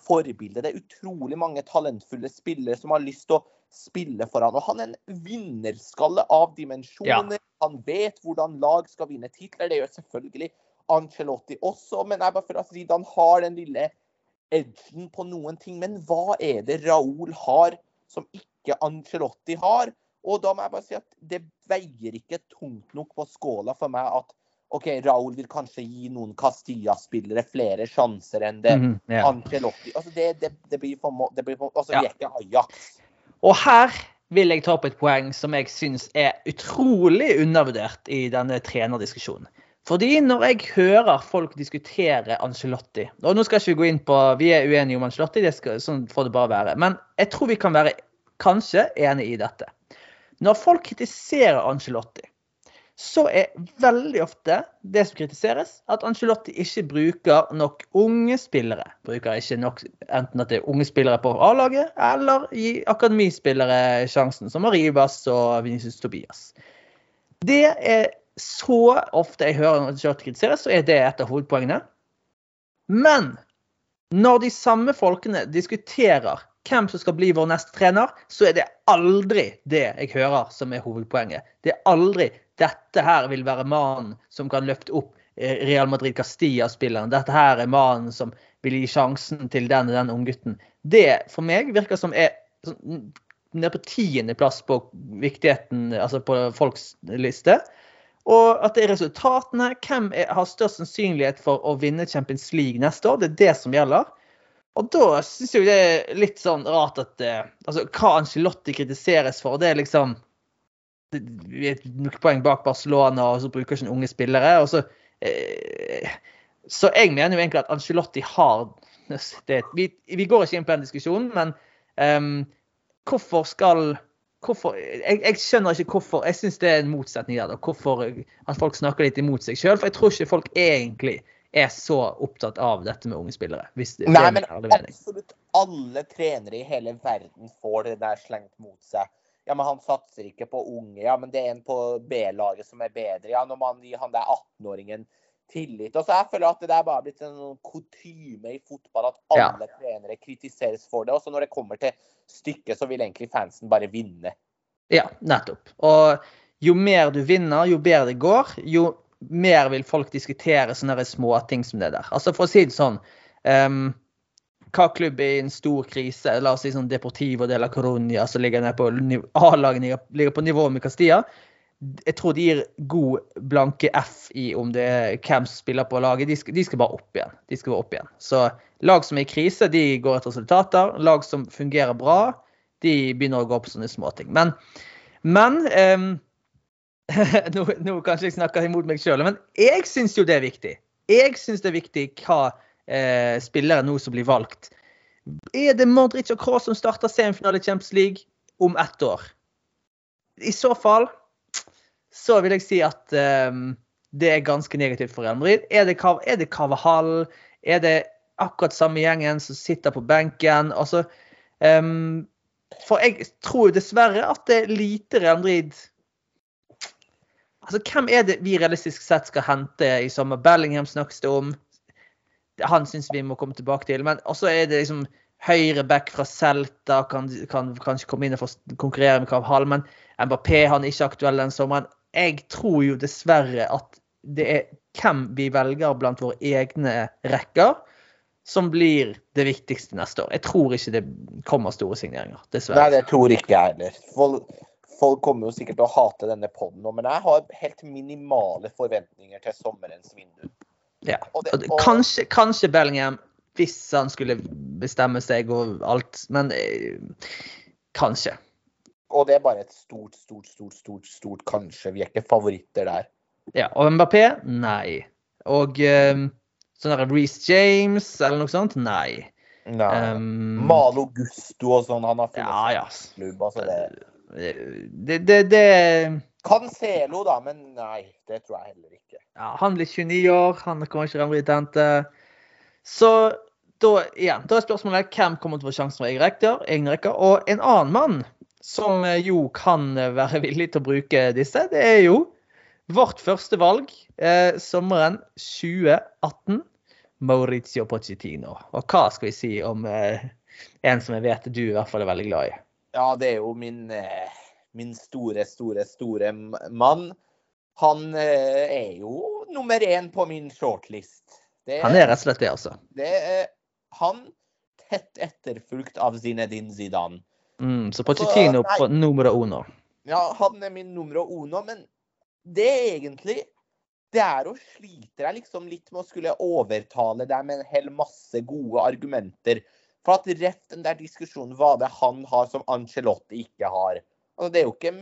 Speaker 2: forbilde. Det er utrolig mange talentfulle spillere som har lyst til å spille for han. Og han er en vinnerskalle av dimensjoner. Ja. Han vet hvordan lag skal vinne titler. Det gjør selvfølgelig Ancelotti også. Men jeg bare å si han har den lille edgen på noen ting. Men hva er det Raúl har som ikke Ancelotti har? Og da må jeg bare si at det veier ikke tungt nok på skåla for meg at OK, Raúl vil kanskje gi noen Castilla-spillere flere sjanser enn det mm, yeah. Ancelotti altså det, det, det, blir for, det blir for, altså, ja. Vi er ikke Ajax.
Speaker 1: Og her vil jeg ta opp et poeng som jeg syns er utrolig undervurdert i denne trenerdiskusjonen. Fordi når jeg hører folk diskutere Angelotti Og nå skal jeg ikke gå inn på Vi er uenige om Angelotti, skal, sånn får det bare være. Men jeg tror vi kan være kanskje enige i dette. Når folk kritiserer Angelotti, så er veldig ofte det som kritiseres, at Angelotti ikke bruker nok unge spillere. Bruker ikke nok enten at det er unge spillere på A-laget, eller gi akademispillere sjansen, som Arribas og Vinicius Tobias. Det er så ofte jeg hører Angelotti kritiseres, så er det et av hovedpoengene. Men når de samme folkene diskuterer hvem som skal bli vår neste trener, så er det aldri det jeg hører som er hovedpoenget. Det er aldri dette her vil være mannen som kan løfte opp eh, Real Madrid Castilla-spilleren. Dette her er mannen som vil gi sjansen til den og den unggutten. Det for meg virker som er sånn, nede på tiendeplass på viktigheten, altså på folks liste. Og at det er resultatene. Hvem er, har størst sannsynlighet for å vinne Champions League neste år? Det er det som gjelder. Og da syns jeg det er litt sånn rart at eh, altså, Hva Angelotti kritiseres for, det er liksom Vi er et poeng bak Barcelona, og så bruker ikke unge spillere. og så eh, så jeg mener jo egentlig at Angelotti har det, vi, vi, går ikke inn på den diskusjonen, men um, hvorfor skal hvorfor, jeg, jeg, skjønner ikke hvorfor. Jeg syns det er en motsetning der. Hvorfor at folk snakker litt imot seg sjøl. For jeg tror ikke folk egentlig er så opptatt av dette med unge spillere.
Speaker 2: Nei, men absolutt alle trenere i hele verden får det der slengt mot seg. Ja, men han satser ikke på unge. Ja, men det er en på B-laget som er bedre. Ja, når man gir han der 18-åringen tillit. Og så jeg føler at det er bare blitt en sånn kutyme i fotball at alle ja. trenere kritiseres for det. Og så når det kommer til stykket, så vil egentlig fansen bare vinne.
Speaker 1: Ja, nettopp. Og jo mer du vinner, jo bedre det går, jo mer vil folk diskutere sånne småting som det der. Altså For å si det sånn um, Hva klubb er i en stor krise? La oss si sånn Deportivo de la Coruña, som ligger nede på A-laget, ligger på nivå med Castilla. Jeg tror de gir god blanke F i om det er hvem som spiller på laget. De skal, de skal, bare opp igjen. De skal bare opp igjen. Så lag som er i krise, de går etter resultater. Lag som fungerer bra, de begynner å gå på sånne småting. Men, men um, nå, nå, kanskje jeg snakker imot meg sjøl, men jeg syns jo det er viktig. Jeg syns det er viktig hva eh, spillere nå som blir valgt. Er det Modric og Kroos som starter semifinale i Champions League om ett år? I så fall så vil jeg si at um, det er ganske negativt for Real Madrid. Er det, er det Carvahall? Er det akkurat samme gjengen som sitter på benken? Altså, um, for jeg tror dessverre at det er lite Real Madrid Altså, Hvem er det vi realistisk sett skal hente i sommer? Bellingham snakkes det om. Han syns vi må komme tilbake til. Men også er det liksom høyreback fra Celta kan, kan kanskje komme inn og konkurrere med Krav Men Mbappé han er ikke aktuell den sommeren. Jeg tror jo dessverre at det er hvem vi velger blant våre egne rekker, som blir det viktigste neste år. Jeg tror ikke det kommer store signeringer, dessverre.
Speaker 2: Nei, det tror ikke jeg heller folk kommer jo sikkert til å hate denne poden men jeg har helt minimale forventninger til sommerens vindu.
Speaker 1: Ja. Og det, og... Kanskje, kanskje, Bellingham, hvis han skulle bestemme seg og alt, men eh, kanskje.
Speaker 2: Og det er bare et stort, stort, stort, stort, stort kanskje. Vi er ikke favoritter der.
Speaker 1: Ja, og Mbappé? Nei. Og um, sånn Reece James eller noe sånt? Nei.
Speaker 2: Nei. Um, Malo Gusto og sånn. Han har funnet ja, ja. Altså det
Speaker 1: det, det, det
Speaker 2: Cancelo, da, men nei, det tror jeg heller ikke.
Speaker 1: Ja, han blir 29 år, han kommer ikke til å bli tente. Så da, igjen, da er spørsmålet hvem kommer til å få sjansen for egne rekker. Og en annen mann som jo kan være villig til å bruke disse, det er jo vårt første valg eh, sommeren 2018. Maurizio Pochettino. Og hva skal vi si om eh, en som jeg vet du i hvert fall er veldig glad i?
Speaker 2: Ja, det er jo min, eh, min store, store, store mann. Han eh, er jo nummer én på min shortlist.
Speaker 1: Det, han er rett og slett det, altså.
Speaker 2: Det er han tett etterfulgt av Zinedine Zidane.
Speaker 1: Mm, så Pochettino på numero uno.
Speaker 2: Ja, han er min numero uno, men det er egentlig det er å slite deg liksom litt med å skulle overtale deg med en hel masse gode argumenter. For at rett den der diskusjonen hva det han har som Angelotti ikke har. Altså, det, er jo ikke,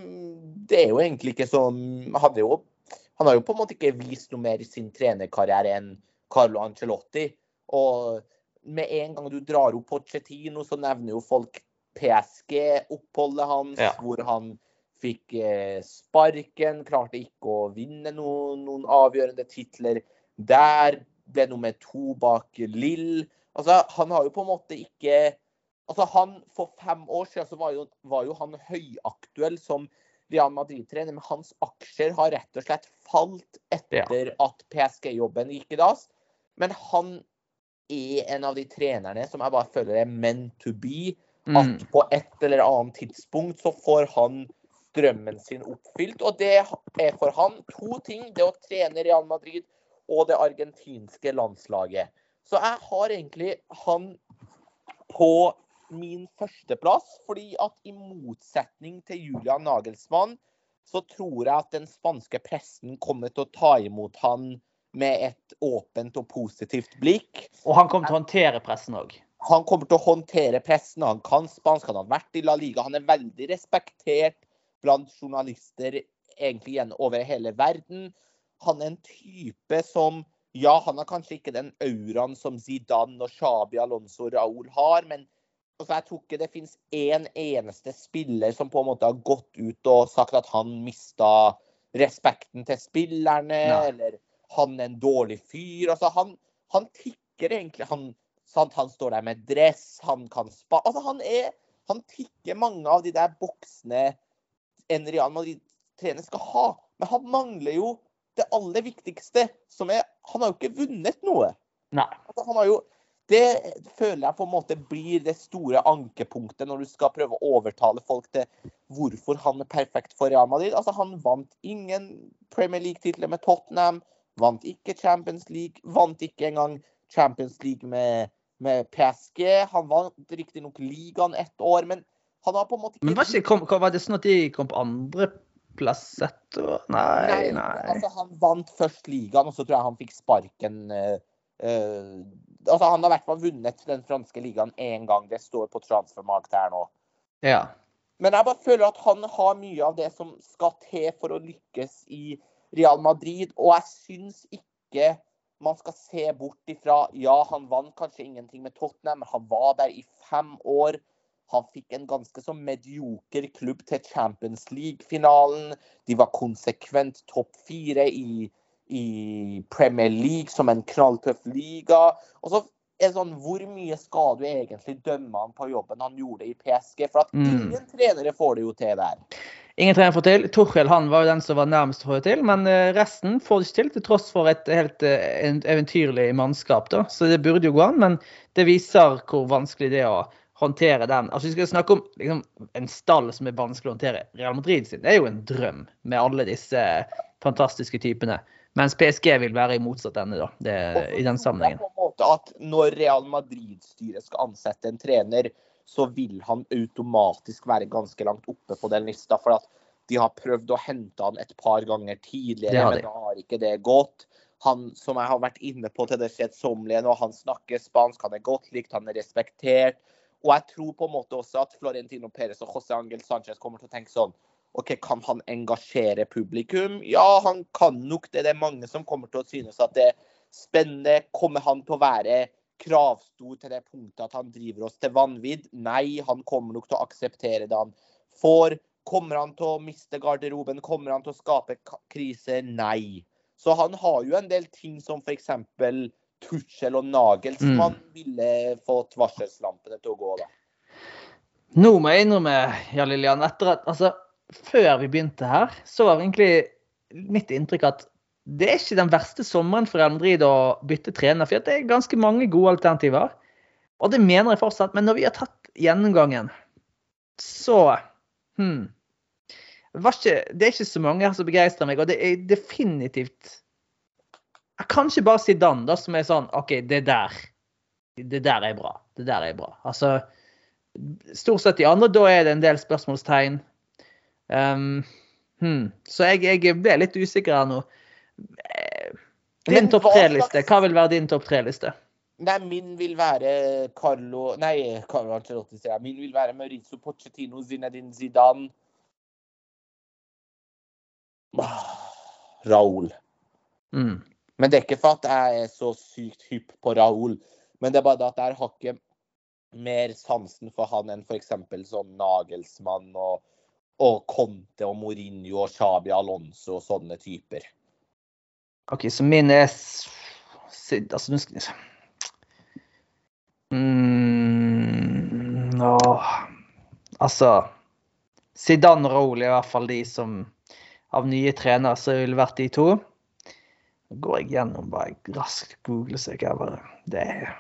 Speaker 2: det er jo egentlig ikke sånn Han, jo, han har jo på en måte ikke vist noe mer i sin trenerkarriere enn Carlo Angelotti. Og med en gang du drar opp Pochettino, så nevner jo folk PSG-oppholdet hans, ja. hvor han fikk eh, sparken, klarte ikke å vinne noen, noen avgjørende titler der. Ble nummer to bak Lill. Altså, han har jo på en måte ikke Altså, han For fem år siden så var jo, var jo han høyaktuell som Real Madrid-trener, men hans aksjer har rett og slett falt etter ja. at PSG-jobben gikk i dass. Men han er en av de trenerne som jeg bare føler er meant to be. At mm. på et eller annet tidspunkt så får han drømmen sin oppfylt. Og det er for han to ting. Det å trene Real Madrid og det argentinske landslaget. Så jeg har egentlig han på min førsteplass, fordi at i motsetning til Julian Nagelsmann, så tror jeg at den spanske pressen kommer til å ta imot han med et åpent og positivt blikk.
Speaker 1: Og han kommer til å håndtere pressen òg?
Speaker 2: Han kommer til å håndtere pressen. Han kan spansk, han har vært i La Liga. Han er veldig respektert blant journalister egentlig igjen over hele verden. Han er en type som Ja, han har kanskje ikke den auraen som Zidane og Shabi Alonso og Raúl har, men altså, jeg tror ikke det finnes én en eneste spiller som på en måte har gått ut og sagt at han mista respekten til spillerne, Nei. eller han er en dårlig fyr. Altså, han, han tikker egentlig. Han, sant, han står der med dress, han kan spa... Altså, han er Han tikker mange av de der boksene en Real Madrid-trener skal ha. Men han mangler jo det aller viktigste, som er Han har jo ikke vunnet noe.
Speaker 1: Nei.
Speaker 2: Altså, han har jo det føler jeg på en måte blir det store ankepunktet når du skal prøve å overtale folk til hvorfor han er perfekt for Real Madrid. Altså, han vant ingen Premier League-titler med Tottenham, vant ikke Champions League, vant ikke engang Champions League med, med PSG. Han vant riktignok ligaen ett år, men han har på en måte
Speaker 1: ikke Men var, ikke, kom, var det sånn at de kom på andreplass etterpå? Nei, nei, nei.
Speaker 2: Altså, han vant først ligaen, og så tror jeg han fikk sparken uh, uh, altså, Han har i hvert fall vunnet den franske ligaen én gang. Det står på transfermarkedet her nå.
Speaker 1: Ja.
Speaker 2: Men jeg bare føler at han har mye av det som skal til for å lykkes i Real Madrid, og jeg syns ikke man skal se bort ifra Ja, han vant kanskje ingenting med Tottenham, men han var der i fem år. Han fikk en ganske så medioker klubb til Champions League-finalen. De var konsekvent topp fire i, i, Premier League som en knalltøff liga. Og så er det sånn, Hvor mye skal du egentlig dømme han på jobben han gjorde i PSG? For at mm. ingen trenere får det jo til der.
Speaker 1: Ingen trener får til. Torhild han var jo den som var nærmest å få det til, men eh, resten får det ikke til, til tross for et helt eh, eventyrlig mannskap. da. Så det burde jo gå an, men det viser hvor vanskelig det er å håndtere den. Altså Vi skal snakke om liksom, en stall som er vanskelig å håndtere. Real Madrid sin det er jo en drøm med alle disse fantastiske typene. Mens PSG vil være i motsatt ende da, det, i den sammenhengen.
Speaker 2: På en måte at Når Real Madrid-styret skal ansette en trener, så vil han automatisk være ganske langt oppe på den lista. For at de har prøvd å hente han et par ganger tidligere, men da har ikke det gått. Han som jeg har vært inne på til det kjedsommelige nå, han snakker spansk, han er godt likt, han er respektert. Og jeg tror på en måte også at Florentino Perez og José Angel Sanchez kommer til å tenke sånn OK, kan han engasjere publikum? Ja, han kan nok det. Det er mange som kommer til å synes at det er spennende. Kommer han til å være kravstor til det punktet at han driver oss til vanvidd? Nei, han kommer nok til å akseptere det han får. Kommer han til å miste garderoben? Kommer han til å skape krise? Nei. Så han har jo en del ting som f.eks. Tuchel og Nagel som mm. ville fått varselslampene til å gå, da.
Speaker 1: Nå må jeg innrømme, ja Lillian, etter at altså, Før vi begynte her, så var egentlig mitt inntrykk at det er ikke den verste sommeren for Real Madrid å bytte trener. For det er ganske mange gode alternativer. Og det mener jeg fortsatt. Men når vi har tatt gjennomgangen, så hmm, ikke, det er ikke så mange her som begeistrer meg. Og det er definitivt Jeg kan ikke bare Zidane, da, som er sånn OK, det der. Det der er bra. Det der er bra. Altså Stort sett de andre, da er det en del spørsmålstegn. Um, hmm. Så jeg, jeg, ble litt usikker her nå. Min topp tre-liste. Hva vil være din topp tre-liste?
Speaker 2: Nei, min vil være Carlo Nei, Carlo Ancelotti, sier jeg. Min vil være Maurizio Pochettino, Zinedine Zidane Raoul.
Speaker 1: Mm.
Speaker 2: Men det er ikke for at jeg er så sykt hypp på Raoul. men det er bare at jeg har ikke mer sansen for han enn f.eks. sånn Nagelsmann og, og Conte og Mourinho og Xabi Alonso og sånne typer.
Speaker 1: OK, så min er Altså, nå skal mm, nå, Altså Zidane og Raoul er i hvert fall de som av nye trenere som ville vært de to. Nå går jeg gjennom bare raskt google så jeg bare Det er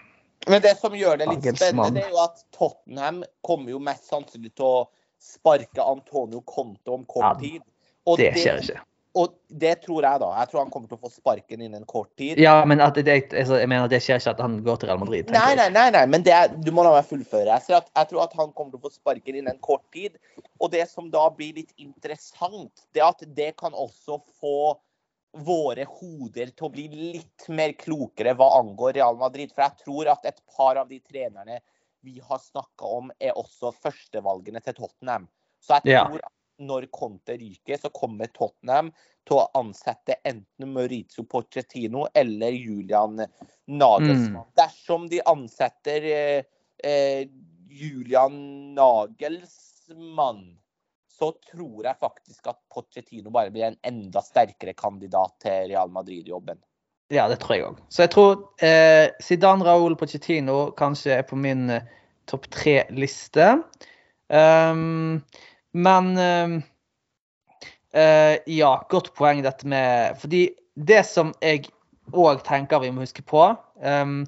Speaker 2: men det som gjør det litt spennende, det er jo at Tottenham kommer jo mest sannsynlig til å sparke Antonio Conte om kort tid.
Speaker 1: Og det skjer ikke.
Speaker 2: Og det tror jeg, da. Jeg tror han kommer til å få sparken innen kort tid.
Speaker 1: Ja, men det, altså, jeg mener det skjer ikke at han går til Real Madrid.
Speaker 2: Nei, nei, nei, nei, men det, du må la meg fullføre. Jeg, at, jeg, tror at han kommer til å få sparken innen kort tid. Og det som da blir litt interessant, det er at det kan også få våre hoder til å bli litt mer klokere hva angår Real Madrid. For jeg tror at et par av de trenerne vi har snakka om, er også førstevalgene til Tottenham. Så jeg tror ja når Conte ryker, så kommer Tottenham til å ansette enten Maurizio Pochettino eller Julian Nagelsmann. Mm. Dersom de ansetter eh, eh, Julian Nagelsmann, så tror jeg faktisk at Pochettino bare blir en enda sterkere kandidat til Real Madrid-jobben.
Speaker 1: Ja, det tror jeg òg. Så jeg tror eh, Zidane Raúl Pochettino kanskje er på min eh, topp tre-liste. Um, men uh, ja, godt poeng dette med Fordi det som jeg òg tenker vi må huske på um,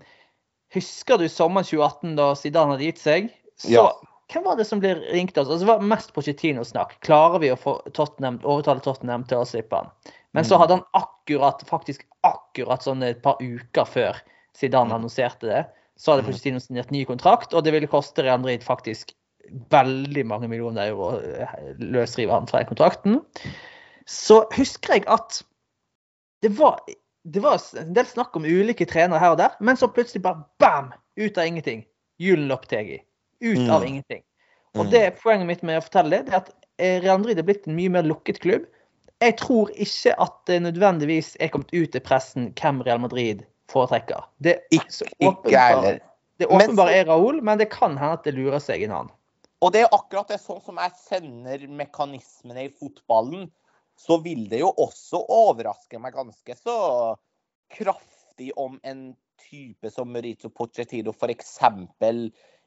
Speaker 1: Husker du sommeren 2018 da Zidane hadde gitt seg? Så ja. hvem var det som ble ringt oss? Altså, det var mest Pochettino-snakk. Klarer vi å få Tottenham, overtale Tottenham til å slippe han? Men så mm. hadde han akkurat, faktisk akkurat sånn et par uker før Zidane mm. annonserte det, så hadde mm. Pochettino signert ny kontrakt, og det ville koste Real Madrid faktisk veldig mange millioner euro eh, løsrive han fra kontrakten. Så husker jeg at det var, det var, en del snakk om ulike trenere her og der, men så plutselig bare bam! Ut av ingenting. Julen Loptegi. Ut mm. av ingenting. Og det det Poenget mitt med å fortelle det, det er at eh, Real Madrid er blitt en mye mer lukket klubb. Jeg tror ikke at det nødvendigvis er kommet ut i pressen hvem Real Madrid foretrekker. Det,
Speaker 2: ikke, ikke heller.
Speaker 1: Det åpenbare er Raúl, men det kan hende at det lurer seg en annen.
Speaker 2: Og det er akkurat det sånn som jeg kjenner mekanismene i fotballen, så vil det jo også overraske meg ganske så kraftig om en type som Mauricio Pochettino f.eks.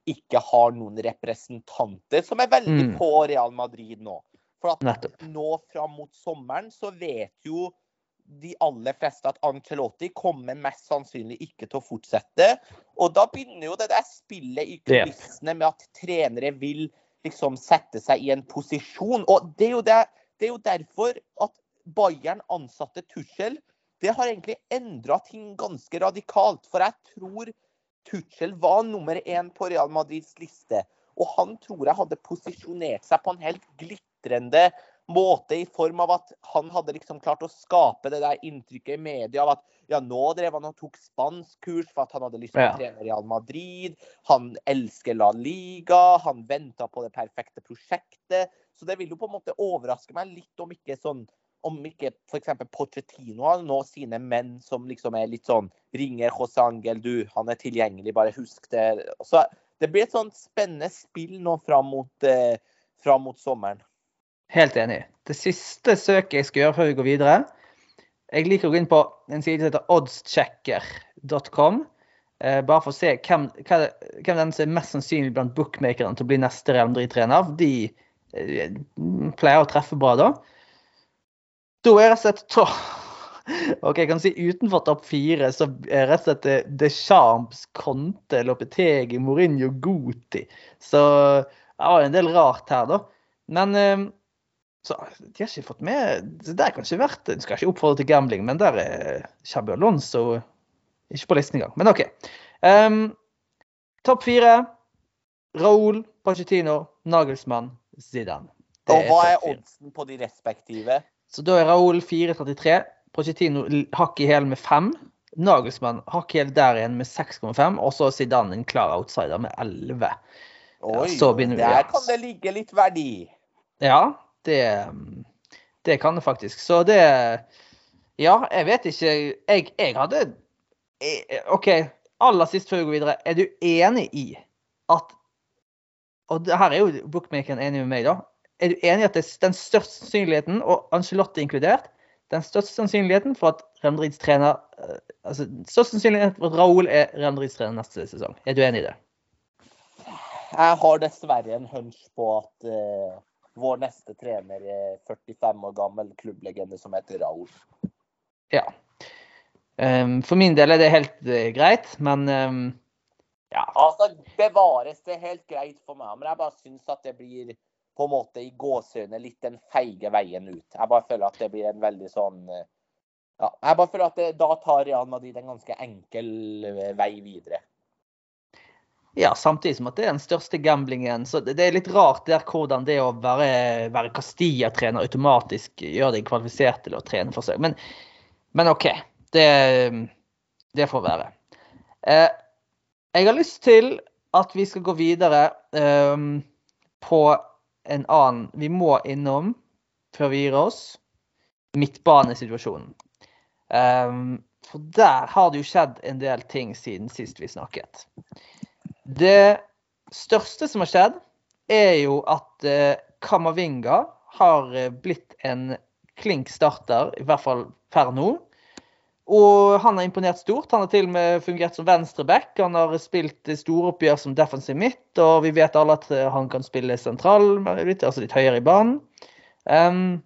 Speaker 2: ikke har noen representanter som er veldig mm. på Real Madrid nå. For at Nettopp. nå fram mot sommeren så vet jo de aller fleste at Ancelotti kommer mest sannsynlig ikke til å fortsette. Og da begynner jo det der spillet i kulissene med at trenere vil liksom sette seg i en posisjon. Og det er jo, det, det er jo derfor at Bayern ansatte Tuchel. Det har egentlig endra ting ganske radikalt. For jeg tror Tuchel var nummer én på Real Madrids liste. Og han tror jeg hadde posisjonert seg på en helt glitrende måte i form av at han hadde liksom klart å skape det der inntrykket i media av at ja, nå drev han og tok spanskkurs for at han hadde lyst til å trene Real Madrid. Han elsker La Liga. Han venta på det perfekte prosjektet. Så det vil jo på en måte overraske meg litt om ikke sånn om ikke f.eks. Pochettino har nå sine menn som liksom er litt sånn Ringer José Angel, du, han er tilgjengelig, bare husk det. Så det blir et sånn spennende spill nå fram mot, eh, fram mot sommeren.
Speaker 1: Helt enig. Det siste søket jeg skal gjøre før vi går videre Jeg liker å gå inn på en side som heter oddschecker.com. Eh, bare for å se hvem, hvem den som er mest sannsynlig blant bookmakerne til å bli neste Real Madrid-trener. De eh, pleier å treffe bra da. Da er rett og slett OK, jeg kan si utenfor topp fire, så er rett og slett eh, Deschamps, Conte, Lopetegi, Mourinho, Guti. Så det var en del rart her, da. Men så de har ikke fått med Det der kan ikke vært Du skal ikke oppfordre til gambling, men der er Shabby Alonso ikke på listen engang. Men OK. Um, topp fire. Raúl, Pacchettino, Nagelsmann, Zidane. Det
Speaker 2: Og hva er oddsen på de respektive?
Speaker 1: Så da er Raúl 4,33. Pacchettino hakk i hæl med 5. Nagelsmann hakk i hæl der igjen med 6,5. Og så Zidane en klar outsider med 11.
Speaker 2: Oi,
Speaker 1: ja.
Speaker 2: der kan det ligge litt verdi.
Speaker 1: Ja, det, det kan det faktisk. Så det Ja, jeg vet ikke. Jeg, jeg hadde jeg- OK, aller sist før vi går videre. Er du enig i at Og her er jo bookmakeren enig med meg, da. Er du enig i at det er den største sannsynligheten, og Angelotti inkludert, den største sannsynligheten for at Remdrids trener eh, altså største sannsynligheten for at Raoul er Remdrids trener neste sesong? Er du enig i det?
Speaker 2: Jeg har dessverre en hunch på at eh, vår neste trener er 45 år gammel klubblegende som heter Raúl.
Speaker 1: Ja. Ehm, for min del er det helt eh, greit, men ehm, ja.
Speaker 2: Altså, bevares det helt greit for meg, men jeg bare syns at det blir på en måte i gåsehudene litt den feige veien ut. Jeg bare føler at det blir en veldig sånn eh, Ja, jeg bare føler at det, da tar Real Madrid en ganske enkel eh, vei videre.
Speaker 1: Ja, samtidig som at det er den største gamblingen. Så det, er litt rart der hvordan det å være, være Castilla-trener automatisk gjør deg kvalifisert til å trene for seg. Men, men OK. Det, det får være. Eh, jeg har lyst til at vi skal gå videre eh, på en annen Vi må innom, før vi gir oss, midtbanesituasjonen. Eh, for der har det jo skjedd en del ting siden sist vi snakket. Det største som har skjedd, er jo at eh, Kamavinga har eh, blitt en klink starter, i hvert fall per nå. Og han har imponert stort. Han har til og med fungert som venstreback. Han har spilt storoppgjør som defensiv midt, og vi vet alle at eh, han kan spille sentral, altså litt høyere i banen. Um,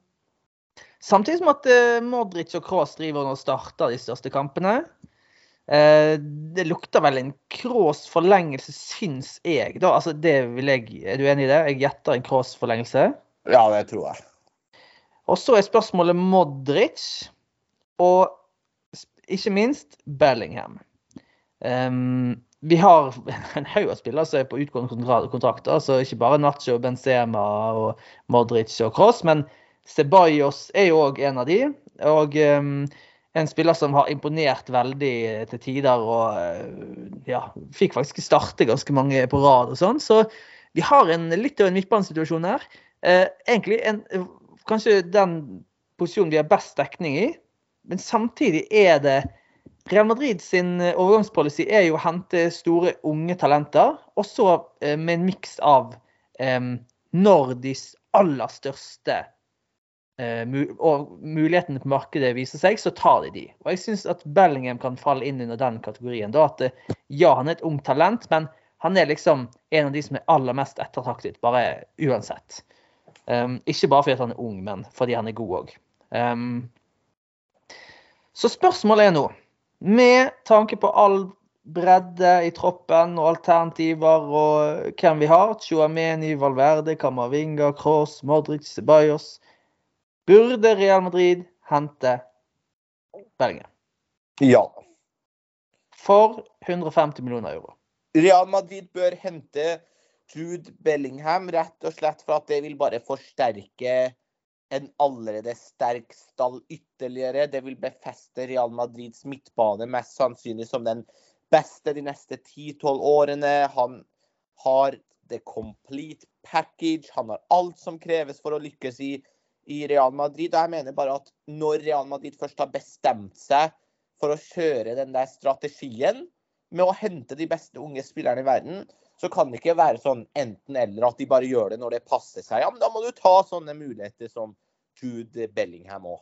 Speaker 1: samtidig som at Modric og Kroos driver og starter de største kampene. Eh, det lukter vel en Krås forlengelse, syns jeg. Da, altså det vil jeg, er du enig i det? Jeg gjetter en Krås forlengelse.
Speaker 2: Ja, det tror jeg.
Speaker 1: Og så er spørsmålet Modric, og ikke minst Bellingham. Um, vi har en haug av spillere som er på utgående kontrakter, så ikke bare Nacho, Benzema og Modric og Cross, men Ceballos er jo òg en av de. Og ehm, en spiller som har imponert veldig til tider og eh, ja, fikk faktisk starte ganske mange på rad og sånn. Så vi har en, litt av en midtbanesituasjon her. Eh, egentlig en, kanskje den posisjonen vi har best dekning i, men samtidig er det Real Madrid sin eh, overgangspolicy er jo å hente store, unge talenter, også eh, med en miks av eh, når de aller største eh, og mulighetene på markedet viser seg, så tar de de. Og jeg syns at Bellingham kan falle inn under den kategorien. Da at eh, ja, han er et ungt talent, men han er liksom en av de som er aller mest ettertraktet, bare uansett. Um, ikke bare fordi han er ung, men fordi han er god òg. Um, så spørsmålet er nå, med tanke på all bredde i troppen og alternativer og hvem vi har, Chuameni, Valverde, Camavinga, Kroos, Modric, Ceballos, burde Real Madrid hente Bellingham
Speaker 2: Ja.
Speaker 1: for 150 millioner euro?
Speaker 2: Real Madrid bør hente Jude Bellingham rett og slett for at det vil bare forsterke en allerede sterk stall ytterligere. Det vil befeste Real Madrids midtbane mest sannsynlig som den beste de neste 10-12 årene. Han har the complete package. Han har alt som kreves for å lykkes i, i Real Madrid. Og jeg mener bare at når Real Madrid først har bestemt seg for å kjøre den der strategien med å hente de beste unge spillerne i verden, så kan det ikke være sånn enten-eller at de bare gjør det når det passer seg. Ja, men Da må du ta sånne muligheter som Jude Bellingham òg.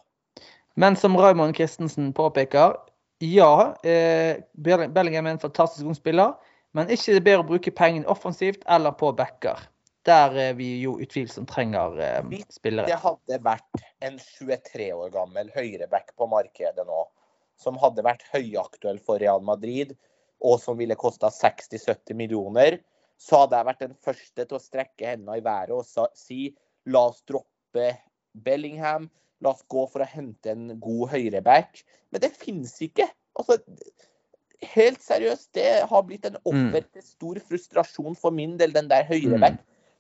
Speaker 1: Men som Raymond Christensen påpeker, ja, eh, Bellingham er en fantastisk ung spiller, men ikke det er bedre å bruke pengene offensivt eller på backer. Der vi jo utvilsomt trenger eh,
Speaker 2: Det hadde vært en 23 år gammel høyreback på markedet nå, som hadde vært høyaktuell for Real Madrid, og som ville kosta 60-70 millioner, så hadde jeg vært den første til å strekke hendene i været og si la oss droppe Bellingham, la oss gå for å hente en god høyreback. Men det finnes ikke. Altså, helt seriøst, det har blitt en offer til stor frustrasjon for min del, den der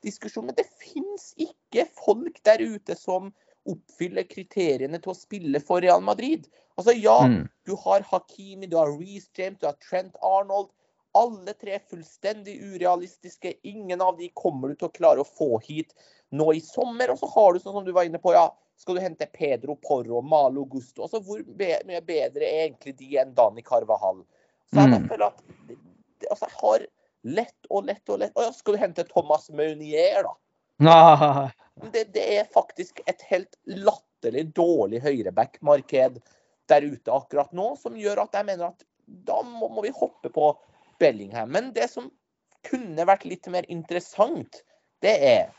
Speaker 2: høyreback-diskusjonen. Men det finnes ikke folk der ute som oppfyller kriteriene til å spille for Real Madrid. Altså ja,
Speaker 1: Mm.
Speaker 2: du har Hakimi, du har Reece James, du har Trent Arnold. Alle tre fullstendig urealistiske. Ingen av de kommer du til å klare å få hit nå i sommer. Og så har du sånn som du var inne på, ja, skal du hente Pedro Porro, Malo Gusto. Altså hvor mye bedre er egentlig de enn Dani Carvahall? Så jeg
Speaker 1: Mm.
Speaker 2: føler at altså, jeg har lett og lett og lett. Å ja, skal du hente Thomas Meunier, da?
Speaker 1: Ah,
Speaker 2: Det, det er faktisk et helt latterlig dårlig høyreback-marked der ute akkurat nå, som gjør at jeg mener at da må, må vi hoppe på Bellingham. Men det som kunne vært litt mer interessant, det er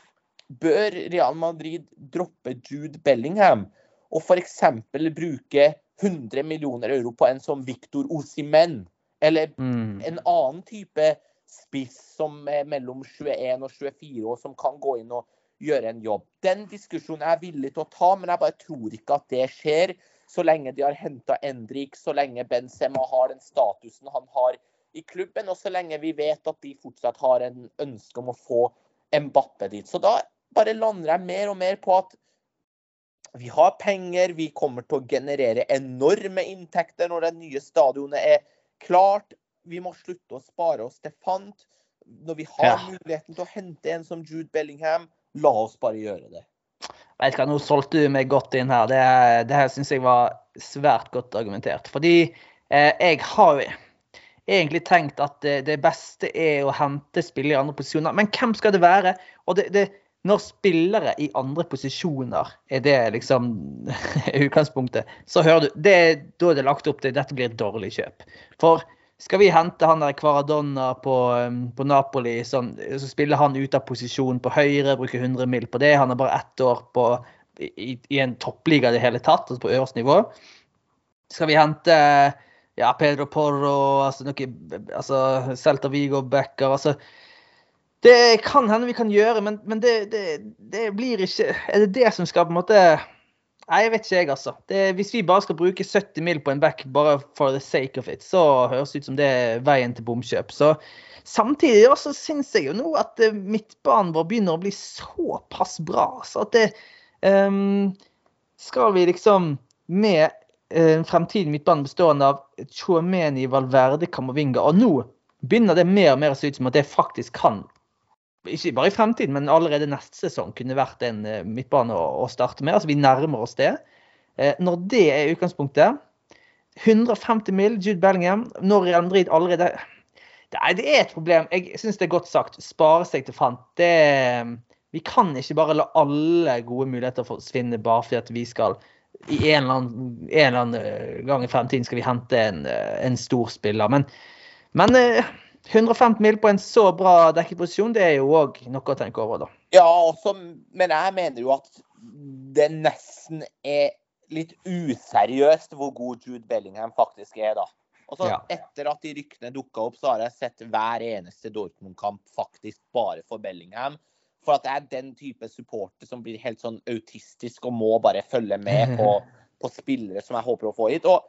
Speaker 2: Bør Real Madrid droppe Jude Bellingham og f.eks. bruke 100 millioner euro på en som Victor Osimen? Eller
Speaker 1: mm.
Speaker 2: en annen type spiss som er mellom 21 og 24 år, som kan gå inn og gjøre en jobb. Den diskusjonen er jeg villig til å ta, men jeg bare tror ikke at det skjer så lenge de har henta Endrik, så lenge Benzema har den statusen han har i klubben, og så lenge vi vet at de fortsatt har en ønske om å få Mbappe dit. Så da bare lander jeg mer og mer på at vi har penger, vi kommer til å generere enorme inntekter når det nye stadionet er klart. Vi må slutte å spare oss til fant. Når vi har
Speaker 1: Ja.
Speaker 2: muligheten til å hente en som Jude Bellingham, la oss bare gjøre det.
Speaker 1: Vet ikke, Nå solgte du meg godt inn her. Det, det her syns jeg var svært godt argumentert. Fordi eh, jeg har egentlig tenkt at det, det beste er å hente spillere i andre posisjoner. Men hvem skal det være? Og det, det, når spillere i andre posisjoner er det liksom utgangspunktet, så hører du det, Da er det lagt opp til dette blir et dårlig kjøp. For skal vi hente han der Kvaradonna på, um, på Napoli, sånn, så spiller han ut av posisjon på høyre, bruker 100 mil på det. Han har bare ett år på, i, i en toppliga i det hele tatt, altså på øverste nivå. Skal vi hente ja, Pedro Porro, altså, noe, altså Celta Vigo Becker altså, Det kan hende vi kan gjøre, men, men det, det, det blir ikke Er det det som skal på en måte Nei, jeg vet ikke, jeg, altså. Det, hvis vi bare skal bruke 70 mil på en back bare for the sake of it, så høres det ut som det er veien til bomkjøp. Så samtidig også syns jeg jo nå at eh, midtbanen vår begynner å bli såpass bra. Så at det um, Skal vi liksom med en en fremtidig midtbane bestående av Chouameni, Valverde, Kamavinga Og nå begynner det mer og mer å se ut som at det faktisk kan ikke bare i fremtiden, men allerede neste sesong kunne vært en eh, midtbane å, starte med. Altså Vi nærmer oss det. Eh, når det er utgangspunktet 150 mill. Jude Bellingham. Når Real Madrid allerede Nei, det er et problem. Jeg syns det er godt sagt. Spare seg til fant. Det, vi kan ikke bare la alle gode muligheter forsvinne bare fordi at vi skal i en eller annen, en eller annen eh, gang i fremtiden skal vi hente en, eh, en stor spiller. Men, men eh, 150 mil på en så bra dekkeposisjon, det er jo òg noe å tenke over, da.
Speaker 2: Ja, også, men jeg mener jo at det nesten er litt useriøst hvor god Jude Bellingham faktisk er, da. Og så
Speaker 1: Ja.
Speaker 2: Etter at de ryktene dukka opp, så har jeg sett hver eneste Dortmund-kamp faktisk bare for Bellingham. For at jeg er den type supporter som blir helt sånn autistisk og må bare følge med på, på spillere som jeg håper å få hit. Og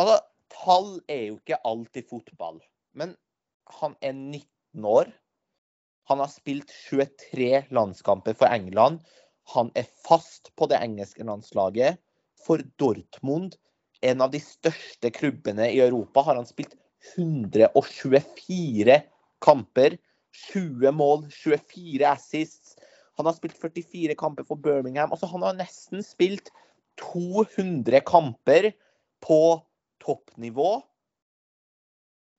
Speaker 2: altså, tall er jo ikke alltid fotball. Men han er 19 år. Han har spilt 23 landskamper for England. Han er fast på det engelske landslaget. For Dortmund, en av de største klubbene i Europa, har han spilt 124 kamper. 20 mål, 24 assists. Han har spilt 44 kamper for Birmingham. Altså, han har nesten spilt 200 kamper på toppnivå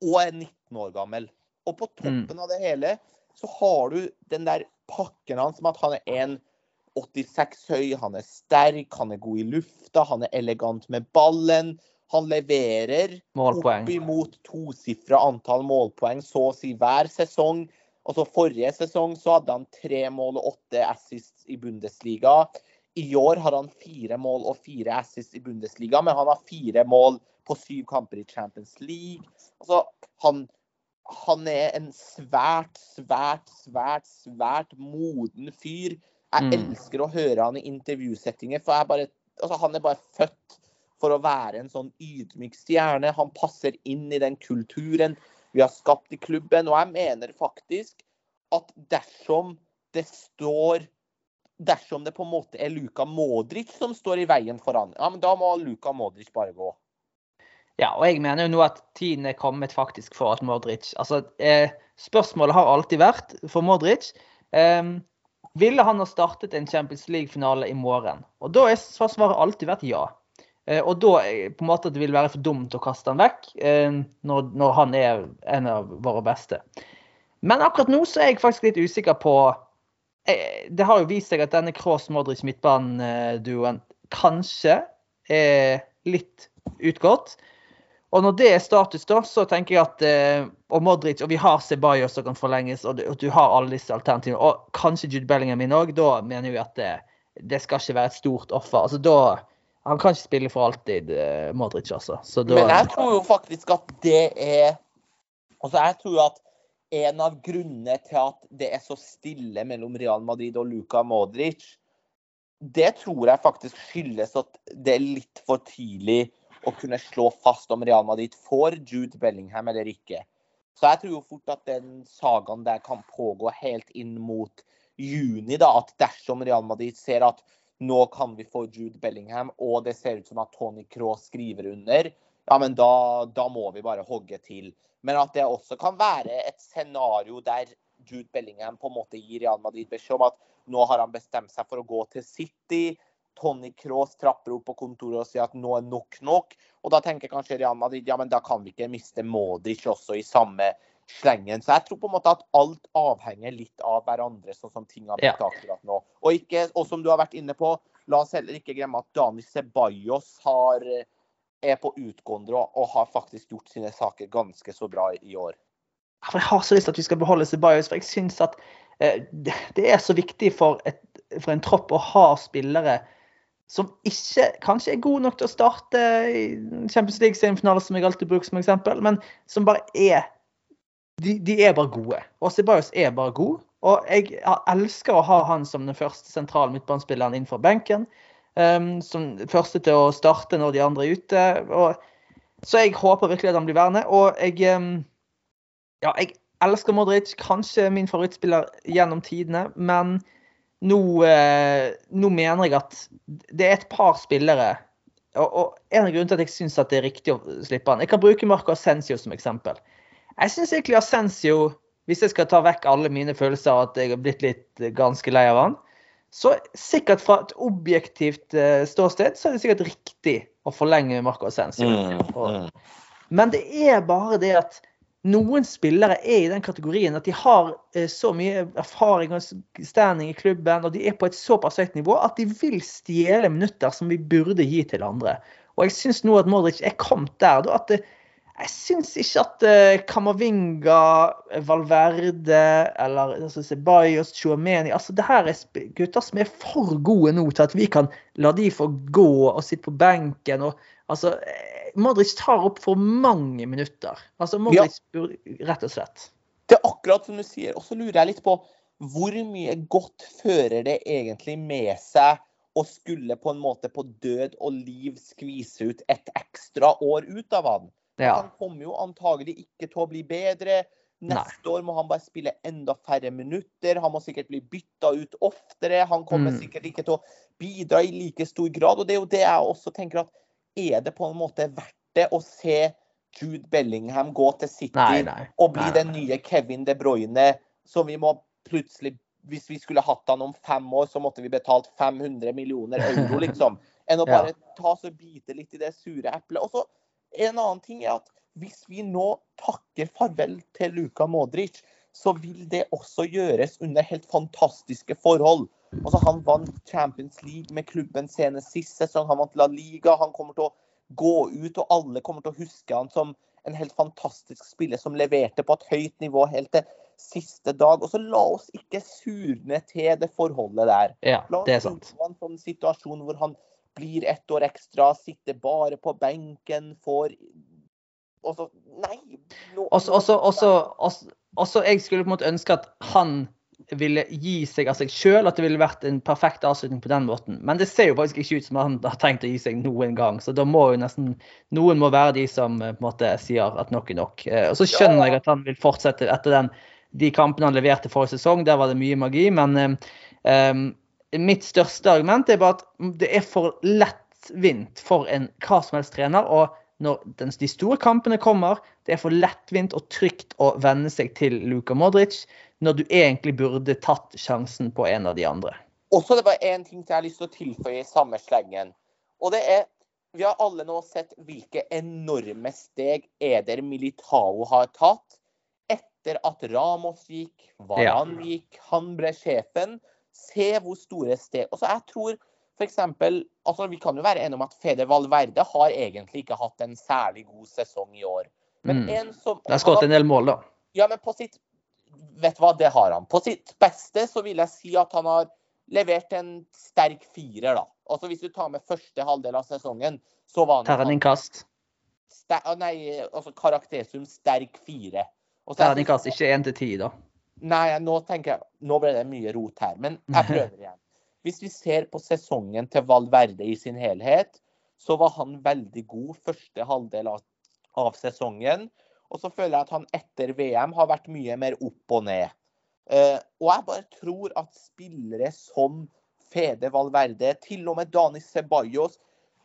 Speaker 2: og er 19 år gammel. Og på toppen av det hele så har du den der pakken hans med at han er 1,86 høy, han er sterk, han er god i lufta, han er elegant med ballen. Han leverer
Speaker 1: Målpoeng.
Speaker 2: opp imot tosifra antall målpoeng så å si hver sesong. Altså Forrige sesong så hadde han tre mål og åtte assists i Bundesliga. I år har han fire mål og fire assists i Bundesliga, men han har fire mål på syv kamper i Champions League. Altså, han, han er en svært, svært, svært, svært moden fyr. Jeg
Speaker 1: Mm.
Speaker 2: elsker å høre han i intervjusettinger, for bare, altså, han er bare født for å være en sånn ydmyk stjerne. Han passer inn i den kulturen vi har skapt i klubben. Og jeg mener faktisk at dersom det står Dersom det på en måte er Luka Modric som står i veien for han, ja, men da må Luka Modric bare gå.
Speaker 1: Ja, og jeg mener jo nå at tiden er kommet faktisk for at Modric Altså, eh, spørsmålet har alltid vært for Modric eh, Ville han ha startet en Champions League-finale i morgen? Og da har svaret alltid vært ja. Eh, og da eh, på en måte at det vil være for dumt å kaste han vekk eh, når, når han er en av våre beste. Men akkurat nå så er jeg faktisk litt usikker på eh, Det har jo vist seg at denne Cross-Modric-midtbaneduoen kanskje er litt utgått. Og når det er status, da, så tenker jeg at eh, Og Modric, og vi har Ceballos som kan forlenges, og du, har alle disse alternativene, og kanskje Jude Bellingham inn òg, da mener vi at det, det skal ikke være et stort offer. Altså da Han kan ikke spille for alltid, eh, Modric, altså. Så da
Speaker 2: Men jeg tror jo faktisk at det er Altså, jeg tror at en av grunnene til at det er så stille mellom Real Madrid og Luka Modric, det tror jeg faktisk skyldes at det er litt for tidlig å kunne slå fast om Real Madrid får Jude Bellingham eller ikke. Så jeg tror jo fort at den sagaen der kan pågå helt inn mot juni. da, At dersom Real Madrid ser at nå kan vi få Jude Bellingham, og det ser ut som at Tony Cross skriver under, ja, men da, da må vi bare hogge til. Men at det også kan være et scenario der Jude Bellingham på en måte gir Real Madrid beskjed om at nå har han bestemt seg for å gå til City. Tony Cross trapper opp på kontoret og sier at nå er nok nok. Og da tenker kanskje Real Madrid ja, men da kan vi ikke miste Modric også i samme slengen. Så jeg tror på en måte at alt avhenger litt av hverandre, sånn som ting har blitt
Speaker 1: Ja.
Speaker 2: akkurat nå. Og, ikke, og som du har vært inne på, la oss heller ikke glemme at Dani Ceballos har, er på utgående og og har faktisk gjort sine saker ganske så bra i år.
Speaker 1: Jeg har så lyst til at vi skal beholde Ceballos, for jeg syns at eh, det det er så viktig for, et, for en tropp å ha spillere som ikke kanskje er gode nok til å starte i Champions League-semifinale, som jeg alltid bruker som eksempel, men som bare er de, de er bare gode. Og Ceballos er bare god. Og jeg elsker å ha han som den første sentrale midtbanespilleren innenfor benken. Um, som første til å starte når de andre er ute. Og, så jeg håper virkelig at han blir værende. Og jeg um, ja, jeg elsker Modric. Kanskje min favorittspiller gjennom tidene. Men nå, eh, nå mener jeg at det er et par spillere og, og En av grunnene til at jeg syns det er riktig å slippe han Jeg kan bruke Marco Ascencio som eksempel. Jeg syns egentlig Ascencio, hvis jeg skal ta vekk alle mine følelser av at jeg har blitt litt eh, ganske lei av han, så sikkert fra et objektivt eh, ståsted så er det sikkert riktig å forlenge Marco Ascencio. mm. men det er bare det at noen spillere er i den kategorien at de har eh, så mye erfaring og standing i klubben, og de er på et såpass høyt nivå at de vil stjele minutter som vi burde gi til andre. Og jeg syns nå at Modric er kommet der. da, at Jeg syns ikke at eh, Kamavinga, Valverde eller altså, Ceballos, Chuameni altså Det her er gutter som er for gode nå til at vi kan la de få gå og sitte på benken. og altså eh, Modric tar opp for mange minutter. Altså Modric burde rett og slett.
Speaker 2: Det er akkurat som du sier. Og så lurer jeg litt på hvor mye godt fører det egentlig med seg å skulle på en måte på død og liv skvise ut et ekstra år ut av han?
Speaker 1: Ja.
Speaker 2: Han kommer jo antagelig ikke til å bli bedre. Neste år må han bare spille enda færre minutter. Han må sikkert bli bytta ut oftere. Han kommer
Speaker 1: Mm.
Speaker 2: sikkert ikke til å bidra i like stor grad. Og det er jo det jeg også tenker at er det på en måte verdt det å se Jude Bellingham gå til City
Speaker 1: Nei, nei.
Speaker 2: og bli
Speaker 1: nei,
Speaker 2: den nye Kevin De Bruyne som vi må plutselig Hvis vi skulle hatt han om fem år, så måtte vi betalt 500 millioner euro, liksom. Enn å bare ta så bite litt i det sure eplet. Og så en annen ting er at hvis vi nå takker farvel til Luka Modric, så vil det også gjøres under helt fantastiske forhold. Altså, han vant Champions League med klubben senest sist sesong. Han vant La Liga. Han kommer til å gå ut, og alle kommer til å huske han som en helt fantastisk spiller som leverte på et høyt nivå helt til siste dag. Og så la oss ikke surne til det forholdet der.
Speaker 1: Ja,
Speaker 2: La oss
Speaker 1: det er sant.
Speaker 2: unngå en sånn situasjon hvor han blir ett år ekstra, sitter bare på benken, får Og så Nei! nå-
Speaker 1: Og så- og så- og så- og så- og så jeg skulle på en måte ønske at han ville gi seg av seg sjøl, at det ville vært en perfekt avslutning på den måten. Men det ser jo faktisk ikke ut som han har tenkt å gi seg noen gang. Så da må jo nesten noen må være de som eh, på en måte sier at nok er nok. Eh, Og så skjønner jeg at han vil fortsette etter den, de kampene han leverte forrige sesong. Der var det mye magi. Men eh, mitt største argument er bare at det er for lettvint for en hva som helst trener. og når de store kampene kommer, det er for lettvint og trygt å venne seg til Luka Modric, når du egentlig burde tatt sjansen på en av de andre.
Speaker 2: Og så er det bare én ting jeg har lyst til å tilføye i samme slengen. Og det er Vi har alle nå sett hvilke enorme steg Eder Militao har tatt etter at Ramos gikk, Varan gikk, han ble sjefen. Se hvor store steg Og så jeg tror f.eks. Altså, vi kan jo være enige om at Fede Valverde har egentlig ikke hatt en særlig god sesong i år. Men
Speaker 1: Mm.
Speaker 2: en som
Speaker 1: Det har skåret en del mål, da.
Speaker 2: Ja, men på sitt Vet du hva, det har han. På sitt beste så vil jeg si at han har levert en sterk firer, da. Altså Hvis du tar med første halvdel av sesongen, så var han
Speaker 1: Terningkast.
Speaker 2: Nei, altså karaktersum sterk fire. Er
Speaker 1: Terningkast, ikke én til ti, da.
Speaker 2: Nei, nå tenker jeg Nå ble det mye rot her, men jeg prøver igjen. Hvis vi ser på sesongen til Valverde i sin helhet, så var han veldig god første halvdel av, av sesongen. Og så føler jeg at han etter VM har vært mye mer opp og ned. Eh, og jeg bare tror at spillere som Fede Valverde, til og med Dani Ceballos,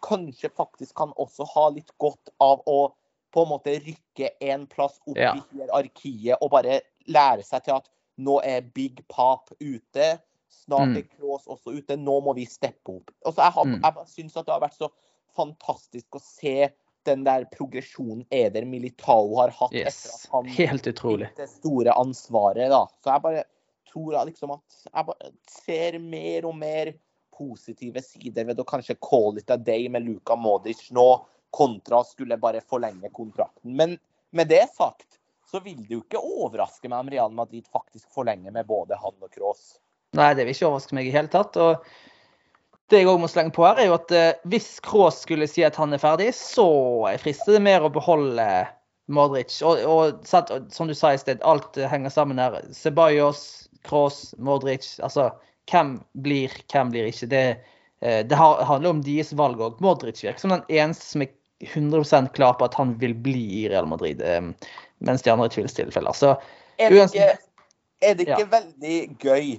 Speaker 2: kanskje faktisk kan også ha litt godt av å på en måte rykke en plass opp
Speaker 1: Ja.
Speaker 2: i hierarkiet og bare lære seg til at nå er Big Pap ute. Snart
Speaker 1: Mm.
Speaker 2: er Kroos også ute. Nå må vi steppe opp. Og så jeg, har-
Speaker 1: Mm.
Speaker 2: jeg syns at det har vært så fantastisk å se den der progresjonen Eder Militao har hatt etter at han
Speaker 1: Helt utrolig.
Speaker 2: det store ansvaret. da. Så jeg bare tror jeg liksom at jeg bare ser mer og mer positive sider ved å kanskje call it a day med Luka Modic nå, kontra skulle bare forlenge kontrakten. Men med det sagt, så vil det jo ikke overraske meg om Real Madrid faktisk forlenger med både han og Kroos.
Speaker 1: Nei, det vil ikke overraske meg i hele tatt. og det jeg òg må slenge på her, er jo at eh, hvis Kroos skulle si at han er ferdig, så frister det mer å beholde Modric. Og, og, og som du sa i sted, alt eh, henger sammen her. Ceballos, Kroos, Modric. Altså, hvem blir, hvem blir ikke? Det, eh, det handler om deres valg òg. Modric virker som den eneste som er 100% klar på at han vil bli i Real Madrid, mens de andre er tvilstilfeller. Så
Speaker 2: Er det ikke, er det ikke veldig gøy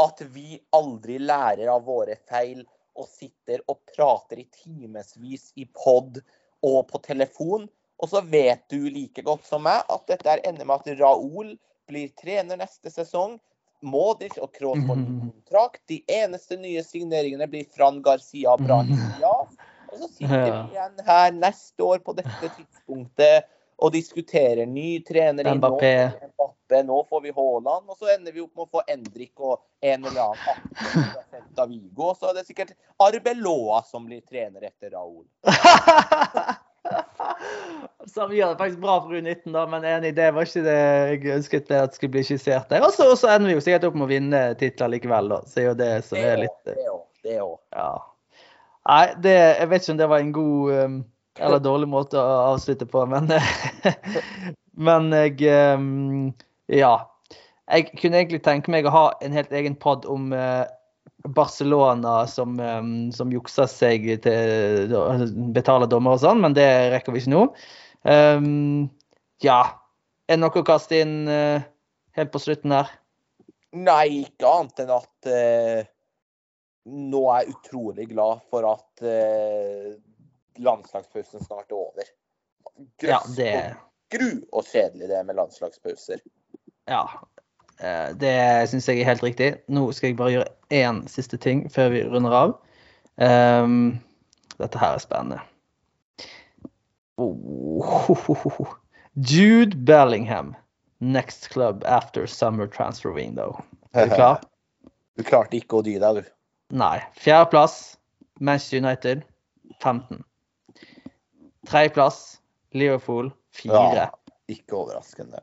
Speaker 2: at vi aldri lærer av våre feil og sitter og prater i timevis i pod og på telefon, og så vet du like godt som meg at dette er ender med at Raoul blir trener neste sesong. Modric og Kroos får kontrakt. De eneste nye signeringene blir Fran Garcia Brahimia. Og så sitter vi igjen her neste år på dette tidspunktet og diskuterer ny trener.
Speaker 1: Mbappé.
Speaker 2: Mbappé, nå får vi Haaland, og så ender vi opp med å få Endrik og en eller annen 18 av Vigo. Så er det sikkert Arbeloa som blir trener etter Raúl.
Speaker 1: Så vi gjør det faktisk bra for U19, da, men enig, det var ikke det jeg ønsket det at skulle bli skissert der. Og så og så ender vi jo sikkert opp med å vinne titler likevel, da. Så er jo det som er litt
Speaker 2: Det òg. Det òg.
Speaker 1: Ja. Nei, det, jeg vet ikke om det var en god um, eller dårlig måte å avslutte på, men Men jeg um, Ja. Jeg kunne egentlig tenke meg å ha en helt egen pod om uh, Barcelona som, um, som jukser seg til betaler dommer og sånn, men det rekker vi ikke nå. Um, ja. Er det noe å kaste inn uh, helt på slutten her?
Speaker 2: Nei, ikke annet enn at uh, nå er jeg utrolig glad for at eh, landslagspausen snart er over. Grøss
Speaker 1: Ja, det
Speaker 2: gru og kjedelig det med landslagspauser.
Speaker 1: Ja. eh, Det syns jeg er helt riktig. Nå skal jeg bare gjøre én siste ting før vi runder av. Um, dette her er spennende. Oh. Jude Bellingham. Next club after summer transfer window. Er du klar?
Speaker 2: Du klarte ikke å dy deg, du.
Speaker 1: Nei. Fjerdeplass Manchester United 15. Tredjeplass Liverpool Fire.
Speaker 2: Ja, ikke overraskende.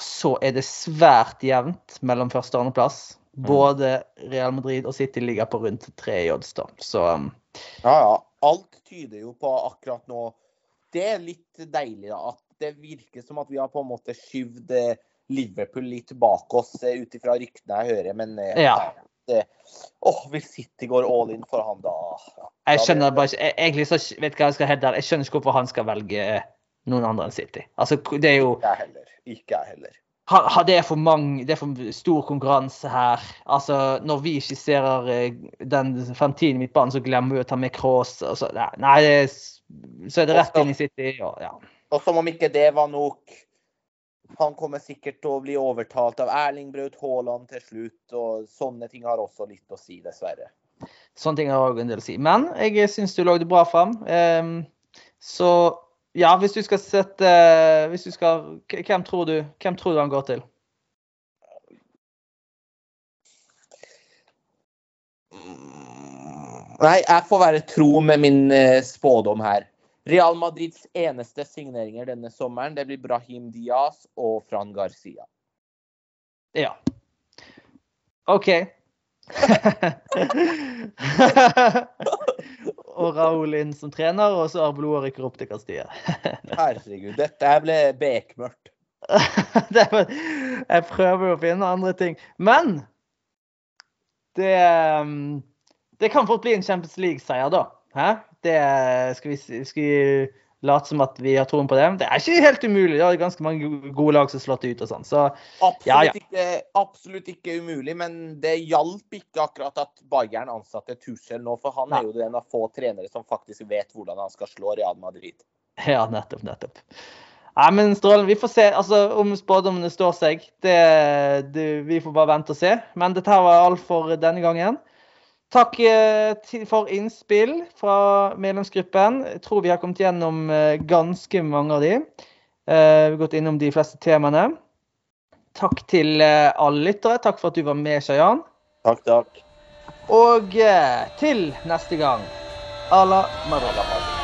Speaker 1: så er det svært jevnt mellom første og andreplass.
Speaker 2: Mm.
Speaker 1: Både Real Madrid og City ligger på rundt tre i odds, da. Så um,
Speaker 2: Ja, ja. Alt tyder jo på akkurat nå Det er litt deilig, da. At det virker som at vi har på en måte skyvd eh, Liverpool litt bak oss eh, ut ifra ryktene jeg hører, men eh,
Speaker 1: Ja.
Speaker 2: Det, Åh, hvis City går all in for han, da ja.
Speaker 1: jeg skjønner bare ikke jeg, Egentlig så vet hva jeg skal ærlig, jeg skjønner ikke hvorfor han skal velge noen andre enn City. Altså, det er jo
Speaker 2: Ikke jeg heller. Ikke jeg heller.
Speaker 1: ha, ha, det, er for mange, det er for stor konkurranse her. Altså, når vi skisserer den den i midtbanen, så glemmer vi å ta med Kroos. Altså, Nei, det så er det rett inn i City. Og, ja.
Speaker 2: Og som om ikke det var nok Han kommer sikkert til å bli overtalt av Erling Braut Haaland til slutt, og sånne ting har også litt å si, dessverre.
Speaker 1: Sånne ting har òg en del å si. Men jeg syns du det bra fram. Ehm, så ja, hvis du skal sette hvis du skal, hvem, tror du, hvem tror du han går til?
Speaker 2: Nei, jeg får være tro med min eh, spådom her. Real Madrids eneste signeringer denne sommeren det blir Brahim Diaz og Fran Garcia.
Speaker 1: Ja. OK. og Raúl inn som trener, og så Arbeloa rykker opp til Castilla.
Speaker 2: Herregud, dette ble bekmørkt.
Speaker 1: jeg prøver å finne andre ting. Men det um, Det kan fort bli en Champions League-seier, da. Hæ? Det skal vi, skal vi late som at vi har troen på det. Det er ikke helt umulig. Det er ganske mange gode lag som slått det ut og sånn. Så
Speaker 2: Absolutt,
Speaker 1: Ja, ja.
Speaker 2: Ikke, absolutt ikke umulig, men det hjalp ikke akkurat at Bayern ansatte Tuchel nå, for han
Speaker 1: Nei.
Speaker 2: er jo den av få trenere som faktisk vet hvordan han skal slå Real Madrid.
Speaker 1: ja, nettopp, nettopp. Nei, men strålende. Vi får se altså, om spådommene står seg. Det, det, vi får bare vente og se. Men dette var alt for denne gangen. Takk eh, for innspill fra medlemsgruppen. Jeg tror vi har kommet gjennom eh, ganske mange av de. Eh, vi har gått innom de fleste temaene. Takk til alle lyttere. Takk for at du var med, Shayan.
Speaker 2: Takk, takk.
Speaker 1: Og til neste gang. Ala la
Speaker 2: Alla Madrid.